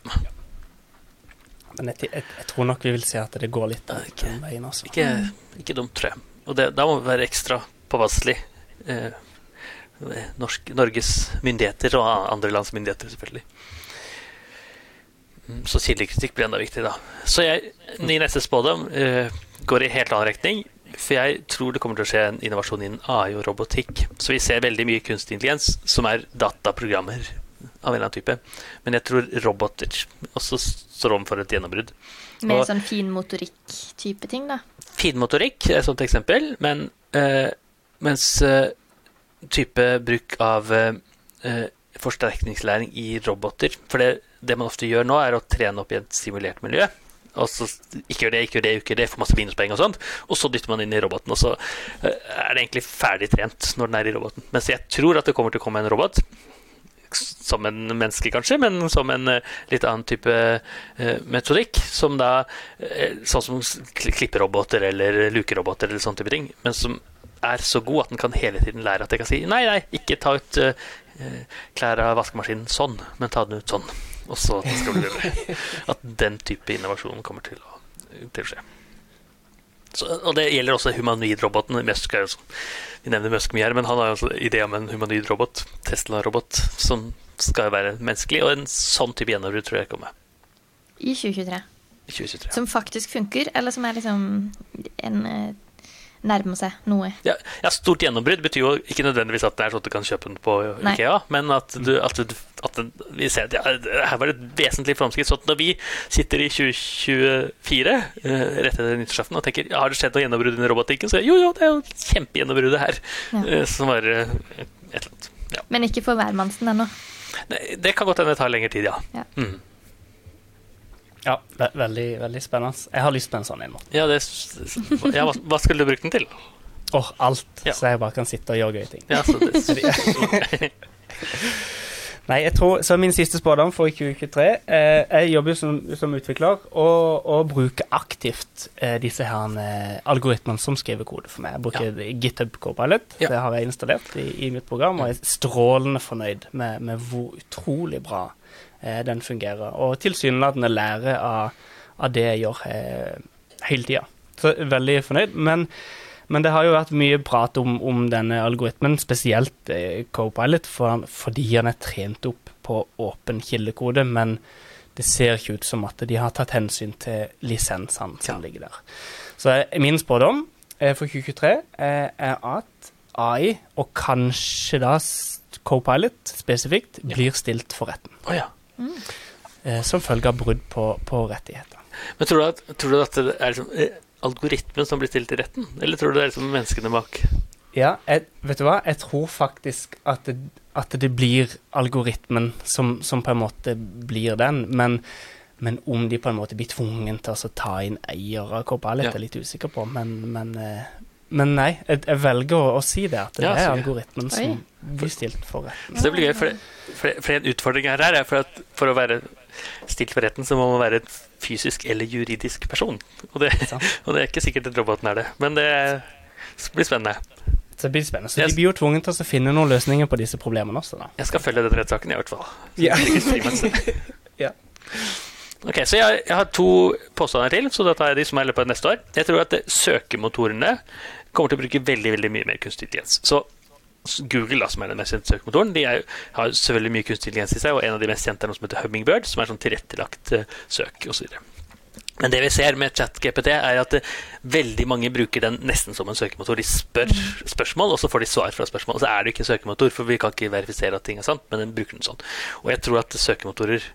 Men jeg, jeg, jeg, tror nok vi vil se at det går litt den ikke, veien. Også. Ikke, ikke dumt, tror jeg. Og det, da må vi være ekstra påpasselig. Eh, Norsk, Norges myndigheter og andre lands myndigheter, selvfølgelig. Mm, så kildekritikk blir enda viktig, da. Så jeg, min neste spådom uh, går i helt annen retning. For jeg tror det kommer til å skje en innovasjon innen AI og robotikk. Så vi ser veldig mye kunstig intelligens som er dataprogrammer av en eller annen type. Men jeg tror roboter også står overfor et gjennombrudd. Med og, sånn finmotorikk-type ting, da? Finmotorikk er et sånt eksempel, men uh, mens uh, type bruk av forsterkningslæring i roboter For det det man ofte gjør nå, er å trene opp i et simulert miljø. Og så ikke gjør det, ikke gjør det, ikke gjør det, får masse minuspoeng og sånt. Og så dytter man inn i roboten, og så eh, er det egentlig ferdig trent når den er i roboten. Mens jeg tror at det kommer til å komme en robot. Som en menneske, kanskje, men som en uh, litt annen type metodikk. Som da Sånn som klipperoboter eller lukeroboter eller sånne type ting. Men som er så god at den kan hele tiden lære at jeg kan si nei, nei, ikke ta ut klær av vaskemaskinen sånn, men ta den ut sånn og så skal bli bedre. At den type innovasjon kommer til å, til å skje. Så, og det gjelder også humanoid-roboten. Vi nevner Musk mye her, men han har jo idé om en humanoid-robot, Tesla-robot, som skal være menneskelig. Og en sånn type gjennombrudd tror jeg kommer. I 2023. I 2023. Som faktisk funker, eller som er liksom en eh, nærme seg noe. Ja, ja Stort gjennombrudd betyr jo ikke nødvendigvis at det er sånn at du kan kjøpe den på Nei. Ikea, men at, du, at, du, at vi ser at ja, her var det et vesentlig framskritt. Så når vi sitter i 2024 uh, rett etter nyttårsaften og tenker ja, har det skjedd noe gjennombrudd under robotikken, så jo, jo, det er jo kjempegjennombruddet her. Ja. Uh, som var uh, et eller annet. Ja. Men ikke for hvermannsen ennå? Det kan godt hende det tar lengre tid, ja. ja. Mm. Ja, ve veldig, veldig spennende. Jeg har lyst på en sånn en. Ja, det, ja, hva, hva skulle du brukt den til? Åh, oh, alt. Ja. Så jeg bare kan sitte og gjøre gøye ting. Ja, så det, Nei, jeg tror, så Min siste spådom for 2023 eh, Jeg jobber som, som utvikler og, og, bruker aktivt eh, disse her eh, algoritmene som skriver kode for meg. Jeg bruker ja. GitHub Copilot. Ja. Det har jeg installert i, i, mitt program, og jeg er strålende fornøyd med, med hvor utrolig bra den fungerer. Og tilsynelatende lærer av, av, det jeg gjør eh, hele tida. Så veldig fornøyd. Men, men, det har jo vært mye prat om, om denne algoritmen, spesielt eh, Copilot, for, fordi han er trent opp på åpen kildekode. Men det ser ikke ut som at de har tatt hensyn til lisensene som ja. ligger der. Så min spådom for 2023 er at AI, og kanskje da Copilot spesifikt, blir stilt for retten. Oh, ja. Mm. som følge av brudd på, på, rettigheter. Men tror du at, tror du at det er liksom, eh, algoritmen som blir stilt i retten, eller tror du det er liksom menneskene bak? Ja, jeg, vet du hva? Jeg tror faktisk at det, at det blir algoritmen som, som, på en måte blir den. Men, men, om de på en måte blir tvungen til å ta inn eier av Copilot, ja. er jeg litt usikker på. Men, men, eh, men nei, jeg, jeg, velger å, å, si det, at det ja, er algoritmen som blir stilt for retten. Så det blir gøy, for, for, for en utfordring her er for at for å være stilt for retten, så må man være en fysisk eller juridisk person. Og det, og det er ikke sikkert at roboten er det, men det blir spennende. Så det blir spennende. Så de blir jo tvunget til å finne noen løsninger på disse problemene også, da. Jeg skal følge den rettssaken, i hvert fall. Ja. ja. Ok, så jeg, jeg, har to påstander til, så da tar jeg de som er i løpet av neste år. Jeg tror at søkemotorene kommer til å bruke veldig veldig mye mer kunstig intelligens. Så Google, da, som er den mest kjente søkemotoren, de er, har selvfølgelig mye kunstig intelligens i seg, og en av de mest kjente er noe som heter Hummingbird, som er sånn tilrettelagt uh, søk osv. Men det vi ser med ChatGPT, er at uh, veldig mange bruker den nesten som en søkemotor. De spør spørsmål, og så får de svar fra spørsmål. Og så er det ikke en søkemotor, for vi kan ikke verifisere at ting er sant, men den bruker den sånn. Og jeg tror at søkemotorer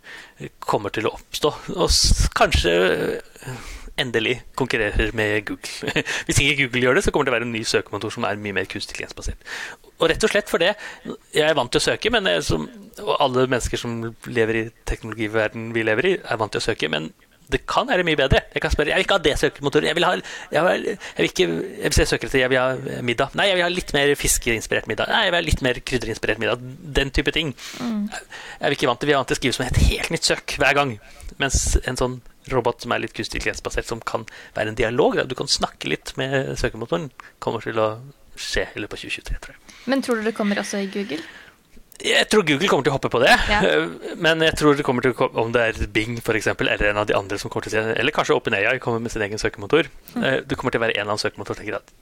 kommer til å oppstå. Og kanskje endelig konkurrerer med Google. Hvis ikke Google gjør det, så kommer det å være en ny søkemotor som er mye mer kunstig intelligensbasert. Og rett og slett for det Jeg er vant til å søke, men som, og alle mennesker som lever i teknologiverden vi lever i, er vant til å søke. men det kan være mye bedre. Jeg kan spørre jeg vil ikke ha det søkemotoret. Jeg vil, ha, jeg vil, jeg vil ikke jeg søker etter jeg vil ha middag. Nei, jeg vil ha litt mer fiskeinspirert middag. Nei, jeg vil ha litt mer krydderinspirert middag. Den type ting. Mm. Jeg er ikke vant til, Vi er vant til å skrive som et helt nytt søk hver gang. Mens en sånn robot som er litt kunstig som kan være en dialog, du kan snakke litt med søkemotoren, kommer til å skje i løpet av 2023, tror jeg. Men tror du det kommer også i Google? Jeg tror Google kommer til å hoppe på det. Ja. Men jeg tror det kommer til å, om det er Bing for eksempel, eller en av de andre som kommer til å si Eller kanskje OpenAI kommer med sin egen søkemotor. Mm. Eh, det kommer til å være en eller annen søkemotor som tenker at,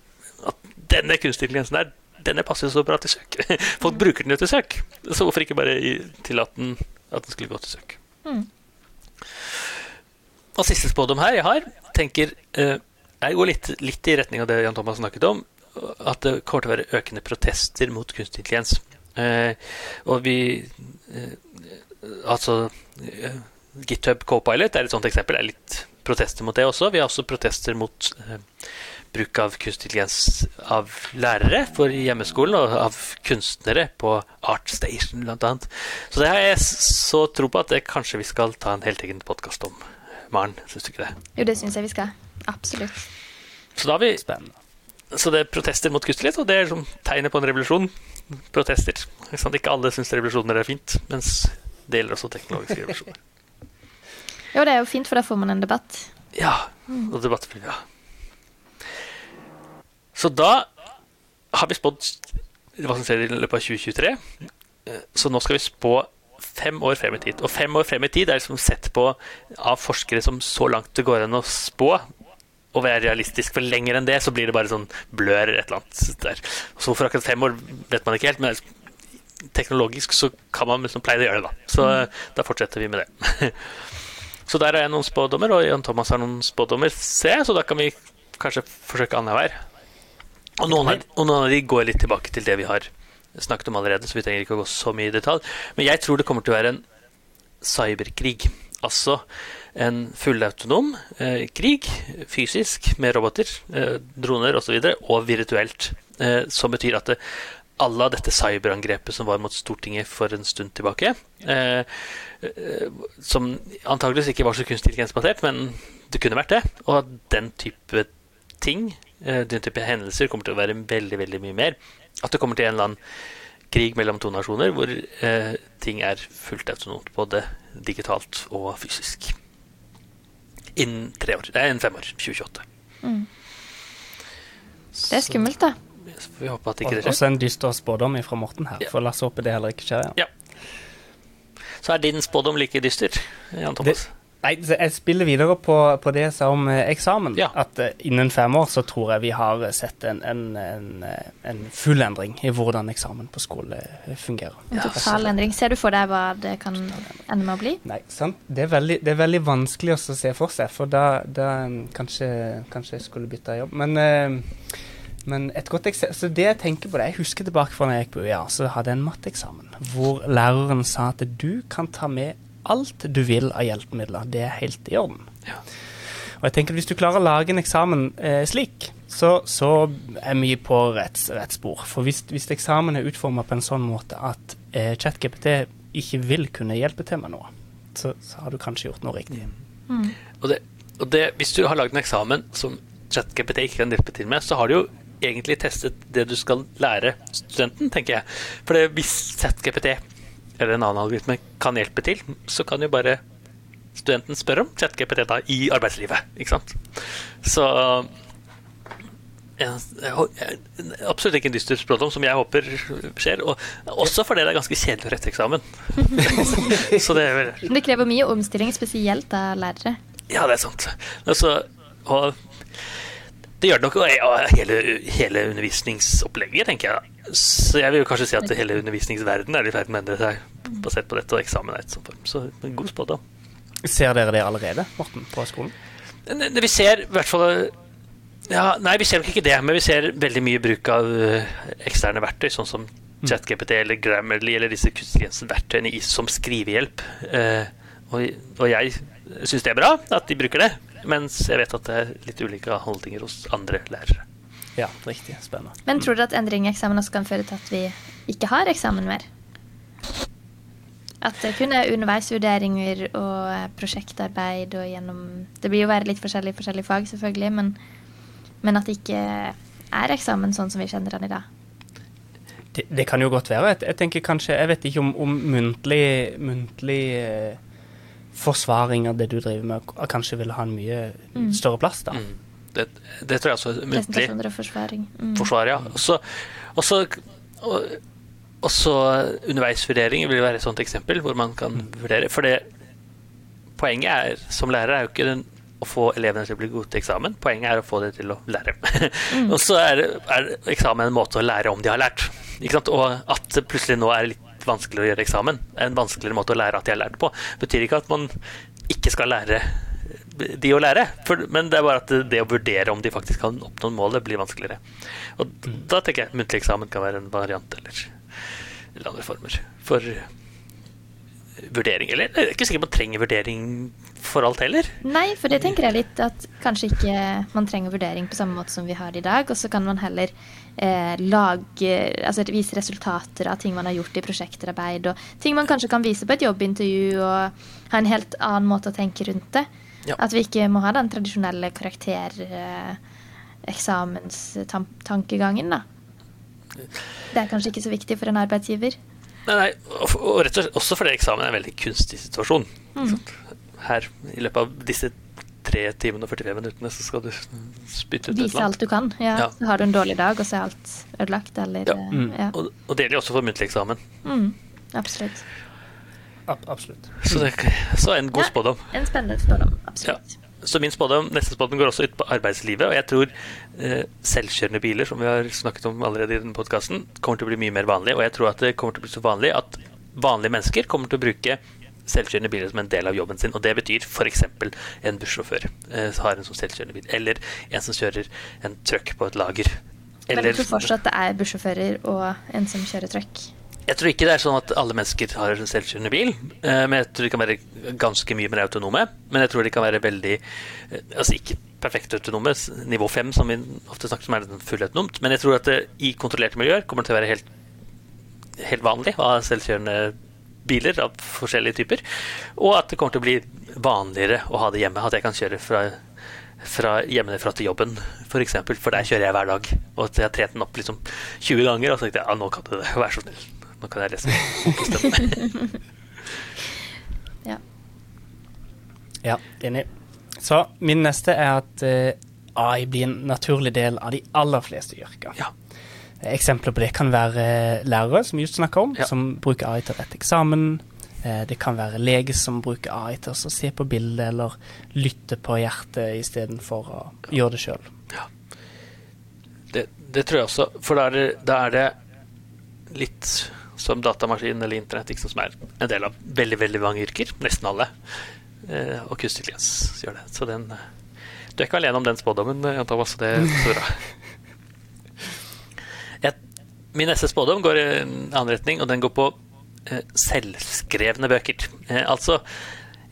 at denne kunstige intelligensen der, denne passer så bra til søk. Folk mm. bruker den jo til søk, så hvorfor ikke bare tillate den at den skulle gå til søk? Mm. Og siste spådom her jeg har, tenker eh, Jeg går litt, litt i retning av det Jan Thomas snakket om. At det kommer til å være økende protester mot kunstig intelligens. Eh, og vi eh, Altså eh, GitHub Copilot er et sånt eksempel. Det er litt protester mot det også. Vi har også protester mot bruk av kunstig intelligens av lærere for hjemmeskolen, og av kunstnere på ArtStation bl.a. Så det har jeg så tro på at det kanskje vi skal ta en helt egen podkast om. Maren, syns du ikke det? Jo, det syns jeg vi skal. Absolutt. Så da har vi Spennende. Så det er protester mot gudstillit, og det er som tegnet på en revolusjon protester. Ikke alle syns revolusjoner er fint, mens det gjelder også teknologiske revolusjoner. jo, det er jo fint, for da får man en debatt. Ja, og debatt blir bra. Så da har vi spådd hva som skjer i løpet av 2023. Så nå skal vi spå fem år frem i tid. Og fem år frem i tid er liksom sett på av forskere som så langt det går an å spå, Og være realistisk. For lenger enn det så blir det bare sånn blør et eller annet der. Så for akkurat fem år vet man ikke helt, men teknologisk så kan man liksom pleie å gjøre det, da. Så mm. da fortsetter vi med det. så der har jeg noen spådommer, og Jan Thomas har noen spådommer, ser jeg, så da kan vi kanskje forsøke annenhver. Og noen av de går litt tilbake til det vi har snakket om allerede, så vi trenger ikke å gå så mye i detalj. Men jeg tror det kommer til å være en cyberkrig. Altså en fullautonom eh, krig, fysisk, med roboter, eh, droner osv., og, så og virtuelt. Eh, som betyr at det, alle av dette cyberangrepet som var mot Stortinget for en stund tilbake, eh, eh, som antageligvis ikke var så kunstig intelligensbasert, men det kunne vært det, og at den type ting, eh, den type hendelser, kommer til å være veldig, veldig mye mer. At det kommer til en eller annen krig mellom to nasjoner hvor ting er fullt autonomt, både digitalt og fysisk innen tre år. Det er innen fem år. 2028. Mm. Det er skummelt, da. Så får vi håpe at ikke det skjer. Også en dyster spådom fra Morten her, ja. for la oss håpe det heller ikke skjer. Ja. ja. Så er din spådom like dyster, Jan Thomas? Det, Nei, jeg spiller videre på, på det jeg sa om eh, eksamen. Ja. At uh, innen fem år så tror jeg vi har sett en, en, en, eh, en full endring i hvordan eksamen på skole fungerer. En total endring. Ser du for deg hva det kan ende med å bli? Nei, sant. Det er veldig, det er veldig vanskelig å se for seg, for da, da kanskje, kanskje, jeg skulle bytta jobb. Men uh, men et godt eksempel, så det jeg tenker på det, jeg husker tilbake fra da jeg gikk på UiA, så hadde jeg en matteeksamen hvor læreren sa at du kan ta med alt du vil av hjelpemidler. Det er helt i orden. Ja. Og jeg tenker at Hvis du klarer å lage en eksamen eh, slik, så, så, er mye på rett, rett spor. For hvis, hvis, eksamen er utforma på en sånn måte at eh, ChatGPT ikke vil kunne hjelpe til med noe, så, så har du kanskje gjort noe riktig. Mm. Og, det, og det, hvis du har lagd en eksamen som ChatGPT ikke kan hjelpe til med, så har du jo egentlig testet det du skal lære studenten, tenker jeg. For hvis ChatGPT eller en annen algoritme kan hjelpe til, så kan jo bare studenten spørre om ChatGPT da i arbeidslivet. Ikke sant? Så absolutt ikke en dyster språkdom, som jeg håper skjer. Og også fordi det er ganske kjedelig å rette eksamen. så det, er, det krever mye omstilling, spesielt av lærere. Ja, det er sant. Altså, og det gjør det nok ja, hele, hele undervisningsopplegget, tenker jeg. Så jeg vil jo kanskje si at hele undervisningsverdenen er i ferd med å endre seg basert på dette, og eksamen er et sånt form. Så en god spådom. Ser dere det allerede, Morten, på skolen? Vi ser i hvert fall ja, Nei, vi ser nok ikke det, men vi ser veldig mye bruk av uh, eksterne verktøy, sånn som mm. ChatGPT eller Grammarly eller disse kunstig som skrivehjelp. Og, og, jeg syns det er bra at de bruker det. Mens jeg vet at det er litt ulike holdninger hos andre lærere. Ja, riktig. Spennende. Men tror dere at endring i eksamen også kan føre til at vi ikke har eksamen mer? At det kun er underveisvurderinger og prosjektarbeid og gjennom Det blir jo være litt forskjellig i forskjellige fag, selvfølgelig, men, men at det ikke er eksamen sånn som vi kjenner den i dag. Det, det kan jo godt være. Jeg, jeg tenker kanskje Jeg vet ikke om, om muntlig, muntlig eh, forsvaring av det du driver med, og kanskje ville ha en mye Mm. større plass da. Mm. Det, det tror jeg også er muntlig Presentasjoner og forsvaring. Mm. forsvar, ja. Og så- og så og, og underveisvurderinger vil være et sånt eksempel hvor man kan vurdere. For det poenget er, som lærer er jo ikke den, å få elevene til å bli gode til eksamen. Poenget er å få dem til å lære. og så er, er eksamen en måte å lære om de har lært. Ikke sant? Og at det plutselig nå er litt vanskeligere å gjøre eksamen, en vanskeligere måte å lære at de har lært på. Det Betyr ikke at man ikke skal lære de å lære, for, men det er bare at det, å vurdere om de faktisk kan oppnå målet, blir vanskeligere. Og da tenker jeg muntlig eksamen kan være en variant, eller, eller andre former for vurdering. Eller jeg er ikke sikker man trenger vurdering for alt heller. Nei, for det tenker jeg litt at kanskje ikke man trenger vurdering på samme måte som vi har i dag. Og så kan man heller eh, lage, altså vise resultater av ting man har gjort i prosjektarbeid, og ting man kanskje kan vise på et jobbintervju, og ha en helt annen måte å tenke rundt det. Ja. At vi ikke må ha den tradisjonelle karaktereksamenstankegangen, da. Det er kanskje ikke så viktig for en arbeidsgiver. Nei, nei, og, og rett og slett også fordi eksamen er en veldig kunstig situasjon. Mm. Her, i løpet av disse tre timene og 45 minuttene, så skal du spytte ut et eller annet. Vise alt du kan. Ja, Ja. Så har du en dårlig dag, og så er alt ødelagt, eller Ja. Mm. ja. Og, og det gjelder jo også for muntlig eksamen. Mm, absolutt. Ab absolutt. Så, det, så en god Ja. spådom. En spennende spådom. Absolutt. Så min spådom, neste spådom går også ut på arbeidslivet. Og jeg tror eh, selvkjørende biler, som vi har snakket om allerede i denne podkasten, kommer til å bli mye mer vanlig. Og jeg tror at det kommer til å bli så vanlig at vanlige mennesker kommer til å bruke selvkjørende biler som en del av jobben sin. Og det betyr f.eks. en bussjåfør eh, har en sånn selvkjørende bil. Eller en som kjører en truck på et lager. Men du tror fortsatt det er bussjåfører og en som kjører truck. Jeg tror ikke det er sånn at alle mennesker har en selvkjørende bil. eh, Men jeg tror de kan være ganske mye mer autonome. Men jeg tror de kan være veldig eh, Altså ikke perfekt autonome, nivå fem, som vi ofte snakker om er fullautonomt. Men jeg tror at det i kontrollerte miljøer kommer det til å være helt, helt vanlig å ha selvkjørende biler av forskjellige typer. Og at det kommer til å bli vanligere å ha det hjemme. At jeg kan kjøre fra fra hjemmefra til jobben, f.eks. For, eksempel, for der kjører jeg hver dag. Og at jeg har trent den opp liksom 20 ganger, og så tenkte jeg ja, nå kan du det, vær så snill. Nå kan jeg lese. Ja. Ja, enig. Så min neste er at uh, AI blir en naturlig del av de aller fleste yrker. Ja. Eksempler på det kan være lærere, som vi just snakka om, Ja. som bruker AI til å rette eksamen. Eh, Det kan være lege som bruker AI til å se på bildet eller lytte på hjertet istedenfor å gjøre det sjøl. Det, det tror jeg også. For da er er det litt som datamaskin eller internett, liksom, som er en del av veldig veldig mange yrker. Nesten alle. Eh, og kunstig intelligens gjør det. Så den eh, Du er ikke alene om den spådommen, eh, Jan Thomas. Det så bra. Jeg, min neste spådom går i en annen retning, og den går på eh, selvskrevne bøker. Eh, altså,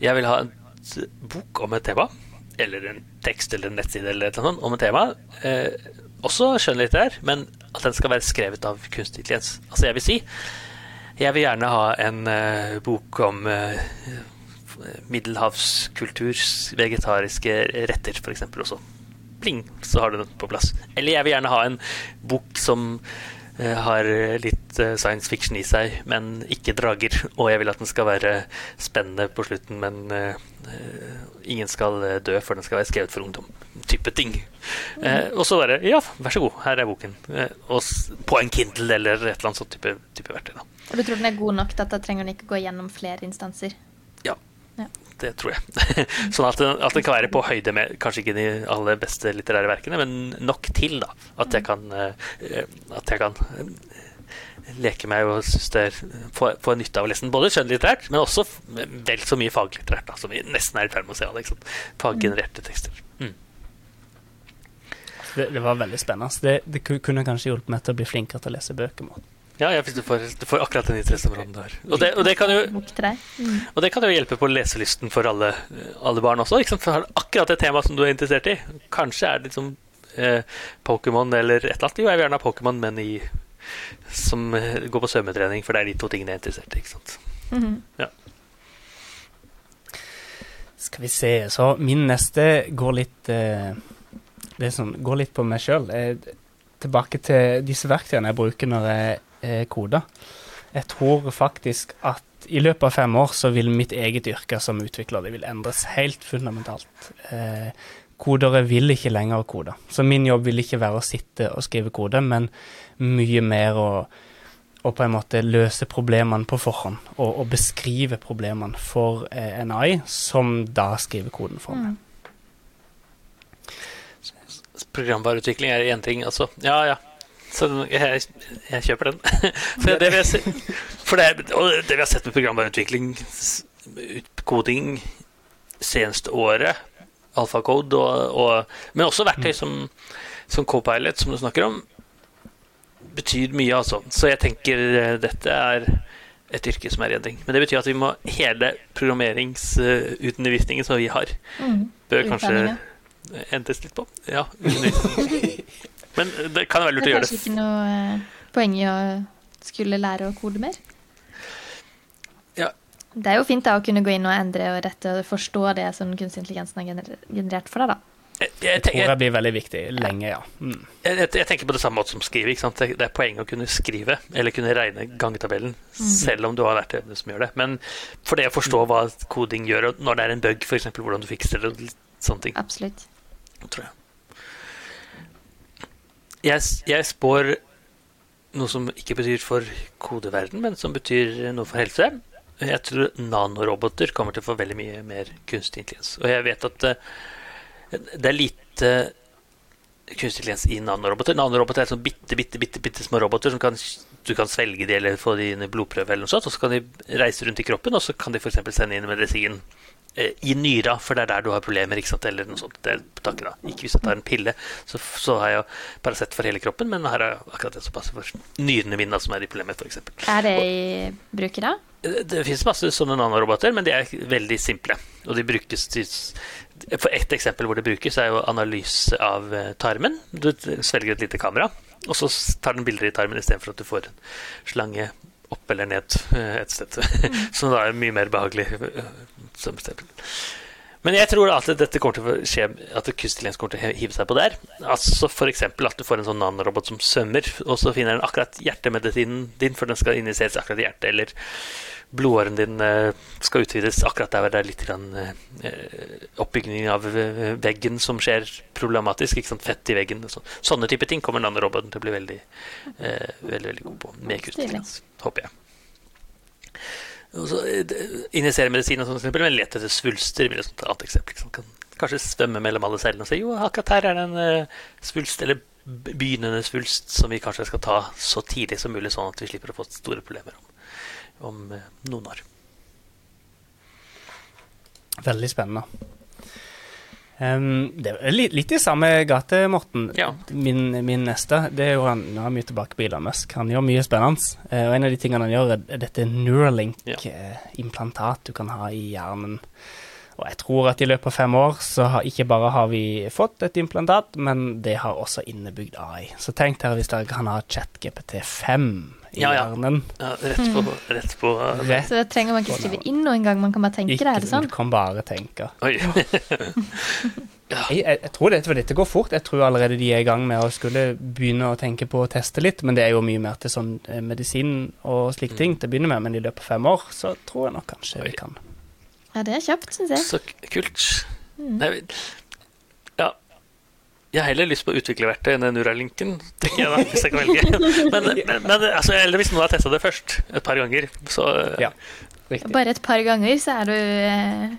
jeg vil ha en bok om et tema, eller en tekst eller en nettside eller et eller annet om et tema. Eh, også skjønnlitterær, men at den skal være skrevet av kunstig intelligens. Altså, jeg vil si Jeg vil gjerne ha en eh, bok om uh, middelhavskulturs vegetariske retter, f.eks. også. Pling, så har du den på plass. Eller jeg vil gjerne ha en bok som har litt eh, science fiction i seg, men ikke drager. Og jeg vil at den skal være spennende på slutten, men eh, eh, ingen skal eh, dø før den skal være skrevet for ungdom. Type ting. Eh, og så bare Ja, vær så god, her er boken. Uh, og på en Kindle eller et eller annet sånt type, type verktøy. da. Og du tror den er god nok til at da trenger den ikke gå gjennom flere instanser? Ja, det tror jeg. sånn at det at det kan være på høyde med kanskje ikke de aller beste litterære verkene, men nok til da, at jeg kan, eh, at jeg kan eh, leke meg og synes det er, få, få nytte av å lese den. Både skjønnlitterært, men også vel så mye faglitterært, da, som vi nesten er i ferd med å se. Sant? Faggenererte tekster. Mm. Det, det var veldig spennende. Det, det kunne kanskje hjulpet meg til å bli flinkere til å lese bøker. Med. Ja, jeg du får, du får akkurat den interesseområden du har. Og det, og, det kan jo. Mm. og det kan jo hjelpe på leselysten for alle, alle barn også. Ikke sant? For har du akkurat det temaet som du er interessert i. Kanskje er det liksom eh, Pokémon eller et eller annet. Jo, jeg vil gjerne ha Pokémon, men i, som eh, går på svømmetrening, for det er de to tingene jeg er interessert i. ikke sant? Ja. Skal vi se, så min neste går litt eh, Det er sånn, går litt på meg sjøl. Tilbake til disse verktøyene jeg bruker når jeg eh, koder. Jeg tror faktisk at i løpet av fem år så vil mitt eget yrke som utvikler det vil endres helt fundamentalt. Eh, kodere vil ikke lenger kode. Så min jobb vil ikke være å sitte og skrive kode, men mye mer å og på en måte løse problemene på forhånd, og, og beskrive problemene for eh, en AI, som da skriver koden for meg. Programvareutvikling er én ting, altså. Ja, ja. Så jeg, jeg kjøper den. For det, vi har for det, og det vi har sett med programvareutvikling, koding, seneste året, alfakode, og, og, men også verktøy som, som Copilot, som du snakker om, betyr mye, altså. Så jeg tenker eh, dette er et yrke som er i endring. Men det betyr at vi må hele programmeringsundervisningen som vi har, Mm. bør kanskje endres litt på. Ja, undervisning. Men det kan være lurt å gjøre Det Det er kanskje ikke noe eh, poeng i å skulle lære å kode mer? Ja. Det er jo fint da å kunne gå inn og endre og rette og forstå det som kunstig intelligensen har generert for deg, da. Jeg, Det jeg, tror jeg, jeg blir veldig viktig lenge, ja. Mm. jeg, jeg tenker på det samme måte som skrive. Ikke sant? Det det er poeng å kunne skrive, eller kunne regne gangetabellen, selv om du har verktøyene som gjør det. Men for det å forstå hva koding gjør, og når det er en bug, f.eks. hvordan du fikser det, sånne ting, Absolutt. tror jeg. Jeg, jeg spår noe som ikke betyr for kodeverden, men som betyr noe for helse. Jeg tror nanoroboter kommer til å få veldig mye mer kunstig intelligens. Og jeg vet at eh, det er lite kunstig intelligens i nanoroboter. Nanoroboter er sånn bitte, bitte, bitte, bitte små roboter som kan, du kan svelge de eller få de inn i blodprøve eller noe sånt, og så kan de reise rundt i kroppen, og så kan de f.eks. sende inn medisin i nyra, for det er der du har problemer, ikke sant, eller noe sånt. Det er på taket da. Ikke hvis jeg tar en pille, så, så har jeg Paracet for hele kroppen, men her er akkurat det som passer for nyrene mine, som er i problemet, f.eks. Er det i bruk i dag? Det, det finnes masse sånne nanoroboter, men de er veldig simple. Og de brukes til For ett eksempel hvor det brukes, er jo analyse av eh, tarmen. Du svelger et lite kamera, og så tar den bilder i tarmen istedenfor at du får en slange opp eller ned eh, et sted. Så da er mye mer behagelig eh. Men jeg tror at dette kommer til å skje At kunstig kommer til å hive seg på der. Altså F.eks. at du får en sånn nanorobot som svømmer, og så finner den akkurat hjertemedisinen din, for den skal injiseres akkurat i hjertet, eller blodåren din eh, skal utvides akkurat der det er litt grann, eh, oppbygging av eh, veggen som skjer problematisk. ikke sant, Fett i veggen. og sånn. Sånne type ting kommer nanoroboten til å bli veldig, veldig, veldig god på. Med kunstintelligens, håper jeg. Og så, Injisere medisin og sånn, eksempel, men lete etter svulster et sånt annet eksempel. Liksom. Kan kanskje svømme mellom alle cellene og si jo, akkurat her er det en eh, svulst, eller begynnende svulst, som vi kanskje skal ta så tidlig som mulig, sånn at vi slipper å få store problemer om, om eh, noen år. Veldig spennende. Um, det er litt, litt i samme gate, Morten. Ja. Min, min neste det er jo han, Nå er vi tilbake på Elon Musk. Han gjør mye spennende. Uh, og en av de tingene han gjør, er, dette Neuralink-implantat du kan ha i hjernen. Og jeg tror at i løpet av fem år så har ikke bare har vi fått et implantat, men det har også innebygd AI. Så tenk dere hvis dere kan ha ChatGPT5 i Ja, ja. hjernen. Ja, rett på, rett på Rett. Så det trenger man ikke skrive inn noe engang, man kan bare tenke det, er det sånn? Du kan bare tenke. Oi. Jeg, jeg, jeg tror dette, for dette går fort. Jeg tror allerede de er i gang med å skulle begynne å tenke på å teste litt, men det er jo mye mer til sånn eh, medisin og slike ting til å begynne med. Men i løpet av fem år så tror jeg nok kanskje Oi. vi kan. Ja, det er kjapt, syns jeg. Så kult. Mm. Nei. Jeg har heller lyst på utviklerverktøy enn Neuralinken, tenker jeg da, hvis jeg kan velge. Men, men, men altså, eller hvis noen har testa det først, et par ganger, så eh, Ja. Bare et par ganger, så er du eh,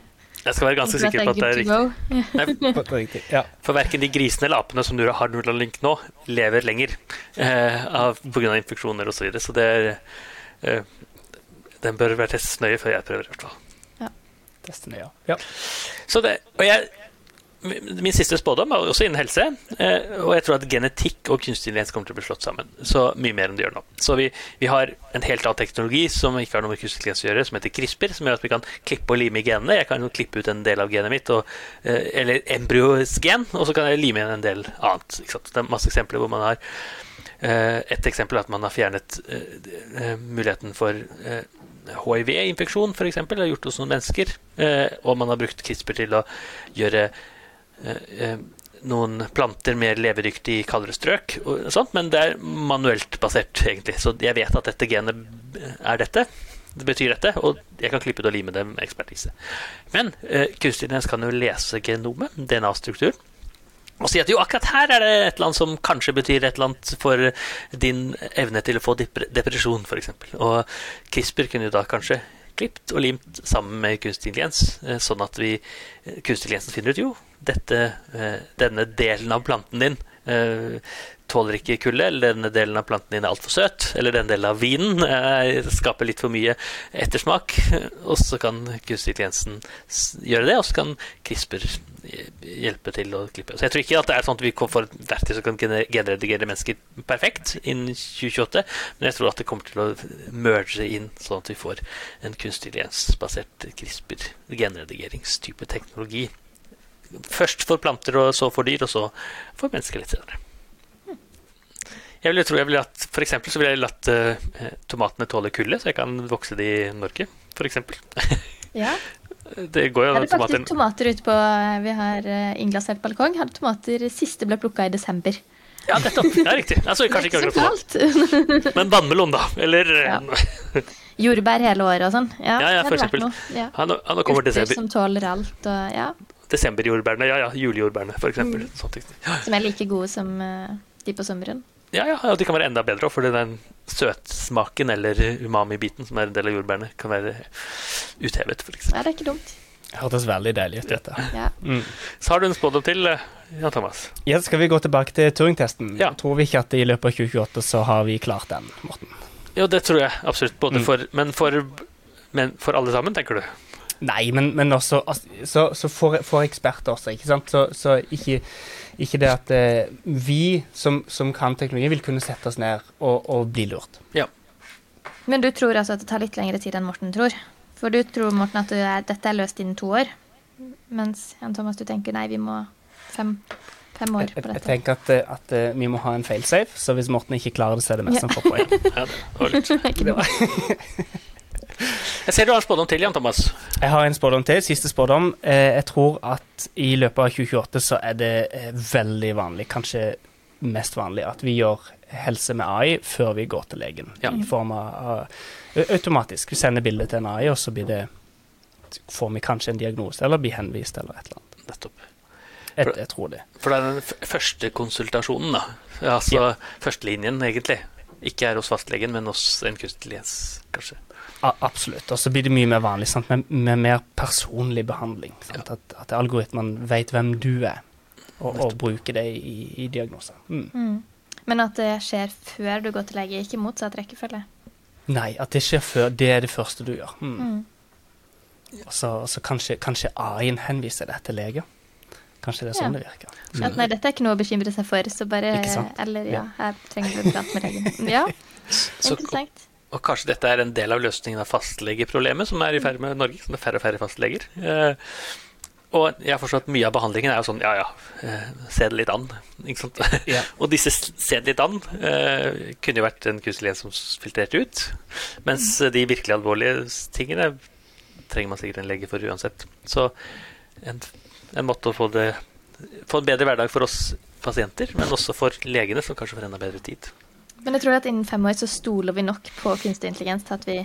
jeg skal være ganske sikker på at det er riktig. Nei. Ja. for verken de grisene eller apene som Nura har Neuralink nå, lever lenger eh, av- på grunn av infeksjoner osv. Så, videre. så det er eh, Den bør være testet nøye før jeg prøver, i hvert fall. Ja. ja. Så det, og jeg, min siste spådom er også innen helse. Eh, og jeg tror at genetikk og kunstig intelligens kommer til å bli slått sammen. Så mye mer enn det gjør nå. Så vi, vi har en helt annen teknologi som ikke har noe med kunstig intelligens å gjøre, som heter CRISPR, som gjør at vi kan klippe og lime i genene. Jeg kan jo klippe ut en del av genet mitt, og, eh, eller embryos gen, og så kan jeg lime igjen en del annet. Det er masse eksempler hvor man har eh, Et eksempel er at man har fjernet muligheten for hiv-infeksjon, f.eks., har gjort hos noen mennesker. og man har brukt CRISPR til å gjøre noen planter mer levedyktig i kaldere strøk, sånt, men det er manuelt basert, egentlig. Så jeg vet at dette genet er dette. Det betyr dette, og jeg kan klippe det og lime det med ekspertise. Men eh, kunstig intelligens kan jo lese genomet, DNA-strukturen, og si at jo, akkurat her er det et eller annet som kanskje betyr et eller annet for din evne til å få depresjon, f.eks. Og CRISPR kunne jo da kanskje klippet og limt sammen med kunstig intelligens, eh, sånn at vi kunstig intelligensen finner ut jo, dette, eh, denne delen av planten din eh, tåler ikke kulde, eller denne delen av planten din er altfor søt, eller denne delen av vinen eh, skaper litt for mye ettersmak. Og så kan kunstig intelligensen gjøre det, og så kan CRISPR hjelpe til å klippe. Så jeg tror ikke at det er sånn at vi får et verktøy som kan genredigere mennesker perfekt innen 2028, men jeg tror at det kommer til å merge inn, sånn at vi får en kunstig intelligensbasert CRISPR-genredigeringstype teknologi først for planter, og så for dyr, og så for mennesker litt senere. Jeg ville tro jeg ville hatt, For eksempel så ville jeg latt uh, tomatene tåle kulde, så jeg kan vokse de i Norge, eksempel. Ja. Det går jo Hadde tomater. faktisk tomater ute på Vi har uh, innglassert balkong. Hadde tomater siste ble plukka i desember. Ja, nettopp. Det er riktig. Altså, kanskje ikke akkurat tomat. Men vannmelon, da. Eller ja. Jordbær hele året og sånn. Ja, ja, ja for eksempel. Ja. Han, han kommer Urter som tåler alt og ja desemberjordbærene. Ja, ja, julejordbærene, f.eks. Mm. Ja. Som er like gode som uh, de på sommeren? Ja, ja, og de kan være enda bedre òg, fordi den søtsmaken eller umami-biten som er en del av jordbærene, kan være uthevet, f.eks. Ja, det er ikke dumt. Det hørtes veldig deilig ut, dette. Ja. Mm. Så har du en spådom til, eh, Jan Thomas? Ja, skal vi gå tilbake til Turing-testen? Ja. Tror vi ikke at i løpet av 2028 så har vi klart den, Morten? Jo, det tror jeg absolutt. Både mm. for, men, for, men for alle sammen, tenker du? Nei, men, men også Så, så for, for, eksperter også, ikke sant. Så, så ikke, ikke, det at eh, vi som, som, kan teknologi, vil kunne sette oss ned og, og, bli lurt. Ja. Men du tror altså at det tar litt lengre tid enn Morten tror? For du tror, Morten, at er, dette er løst innen to år? Mens Jan Thomas, du tenker nei, vi må fem, fem år på dette. Jeg, jeg tenker at, eh, at, eh, vi må ha en failsafe, så hvis Morten ikke klarer det, så er det mest som får poeng. ja, det var litt. Jeg ser du har en spådom til, Jan Thomas. Jeg har en spådom til. Siste spådom. Eh, jeg tror at i løpet av 2028 så er det eh, veldig vanlig, kanskje mest vanlig, at vi gjør helse med AI før vi går til legen. Ja. I form av automatisk. Vi sender bildet til en AI, og så blir det får vi kanskje en diagnose, eller blir henvist, eller et eller annet. Nettopp. Jeg, jeg, tror det. For det er den første konsultasjonen, da. Altså ja. førstelinjen, egentlig. Ikke er hos fastlegen, men hos en kunstig kanskje. Absolutt. Og så blir det mye mer vanlig sant? Med, med mer personlig behandling. Ja. At, at algoritmen vet hvem du er, og, og bruker det i, i diagnoser. Mm. Mm. Men at det skjer før du går til lege, ikke motsatt rekkefølge? Nei, at det skjer før. Det er det første du gjør. Mm. mm. Og så, så kanskje, kanskje AI-en henviser deg til lege. Kanskje det er sånn ja. det virker. At mm. nei, dette er ikke noe å bekymre seg for, så bare Eller ja, her trenger du en prat med legen. Ja, interessant. Og kanskje dette er en del av løsningen av fastlegeproblemet som er i ferd med Norge. Som er færre og færre fastleger. Eh, og jeg har forstått mye av behandlingen er jo sånn ja ja, eh, se det litt an. Ikke sant? Ja. og disse se det litt an eh, kunne jo vært en kunstig som filtrerte ut. Mens de virkelig alvorlige tingene trenger man sikkert en lege for uansett. Så en, en måte å få, det, få en bedre hverdag for oss pasienter, men også for legene, som kanskje får enda bedre tid. Men jeg tror at innen fem år så stoler vi nok på kunstig intelligens til at vi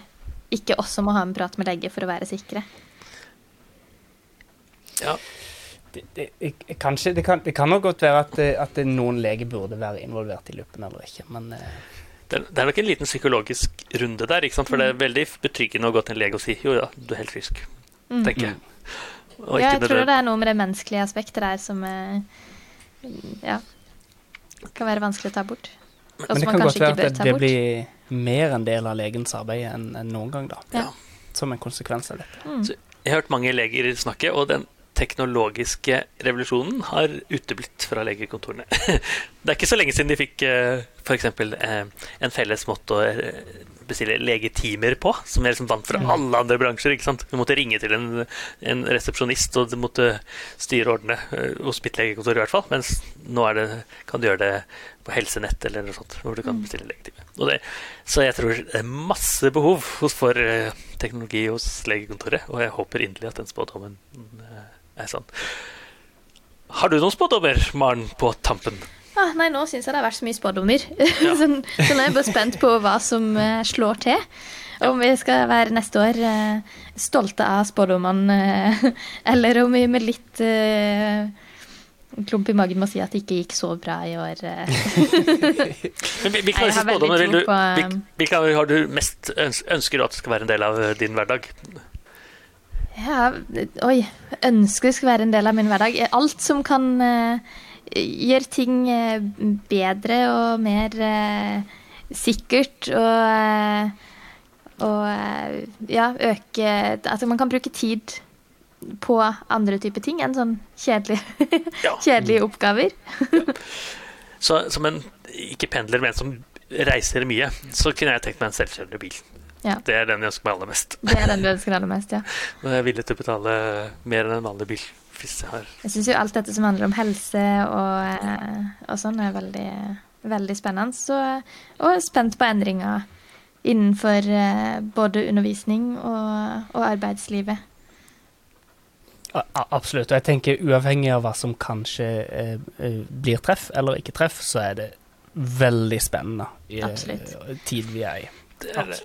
ikke også må ha en prat med lege for å være sikre. Ja. Det, det, kanskje, det, kan, det kan nok godt være at, at noen leger burde være involvert i luppen eller ikke, men eh. det, det, er nok en liten psykologisk runde der, for det er mm. veldig betryggende å gå til en lege og si jo ja, du er helt frisk, mm. tenker jeg. Ja, jeg tror det er noe med det menneskelige aspektet der som eh, ja, kan være vanskelig å ta bort. Men det kan godt være at det blir mer en del av legens arbeid enn, en noen gang, da. Ja. Som en konsekvens av dette. Mm. jeg har hørt mange leger snakke, og den teknologiske revolusjonen har uteblitt fra legekontorene. Det er ikke så lenge siden de fikk uh, f.eks. en felles måte å bestille legetimer på, som er liksom vant fra mm. alle andre bransjer. ikke sant? Du måtte ringe til en, en resepsjonist, og du måtte styre ordne uh, hos mitt legekontor i hvert fall. Mens nå det, kan du gjøre det på Helsenett eller noe sånt, hvor du kan mm. bestille legetime. Det, så jeg tror det er masse behov for uh, teknologi hos legekontoret, og jeg håper inderlig at den spådommen uh, er sann. Har du noen spådommer, Maren, på tampen? Ah, nei, nå syns jeg det har vært så mye spådommer. Ja. så, så, nå er jeg bare spent på hva som uh, slår til. Om vi skal være neste år uh, stolte av spådommene, uh, eller om vi med litt klump i magen må si at det ikke gikk så bra i år. Hvilke disse spådommene vil du, hvilke har du mest ønsker du at det skal være en del av din hverdag? Ja, oi Ønsker det skal være en del av min hverdag. Alt som kan gjør ting eh, bedre og mer eh, sikkert og eh, og ja, øke Altså man kan bruke tid på andre typer ting enn sånn kjedelige, ja. kjedelige oppgaver. ja. Så som en ikke pendler, men som reiser mye, så kunne jeg tenkt meg en selvkjørende bil. Ja. Det er den jeg ønsker meg aller mest. Det er den du ønsker aller mest, ja. Når jeg er villig til å betale mer enn en vanlig bil jeg syns jo alt dette som handler om helse og, eh, og sånn, er veldig, veldig spennende. Så, og spent på endringer innenfor eh, både undervisning og, og arbeidslivet. Absolutt. Og jeg tenker uavhengig av hva som kanskje eh, blir treff eller ikke treff, så er det veldig spennende i Absolutt. tid vi er i. Er.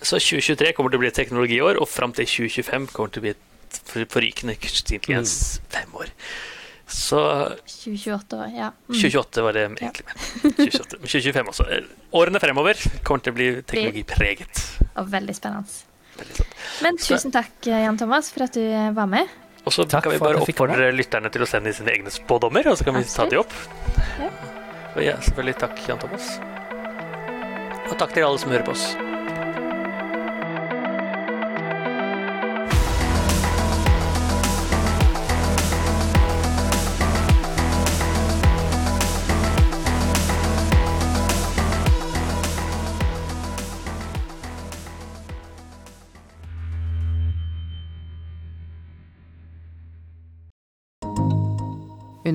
Så 2023 kommer til å bli et teknologiår, og fram til 2025 kommer til å bli et forrykende kunstig intelligens mm. fem år. Så 2028 år, ja. Mm. 2028 var det egentlig ja. 2028, 2025 også. Årene fremover kommer til å bli teknologipreget. Og veldig spennende. Veldig Men tusen takk, Jan Thomas, for at du var med. Og så kan vi bare oppfordre lytterne til å sende sine egne spådommer, og så kan vi ta de opp. Ja. Og ja, selvfølgelig takk, Jan Thomas. Og takk til alle som hører på oss.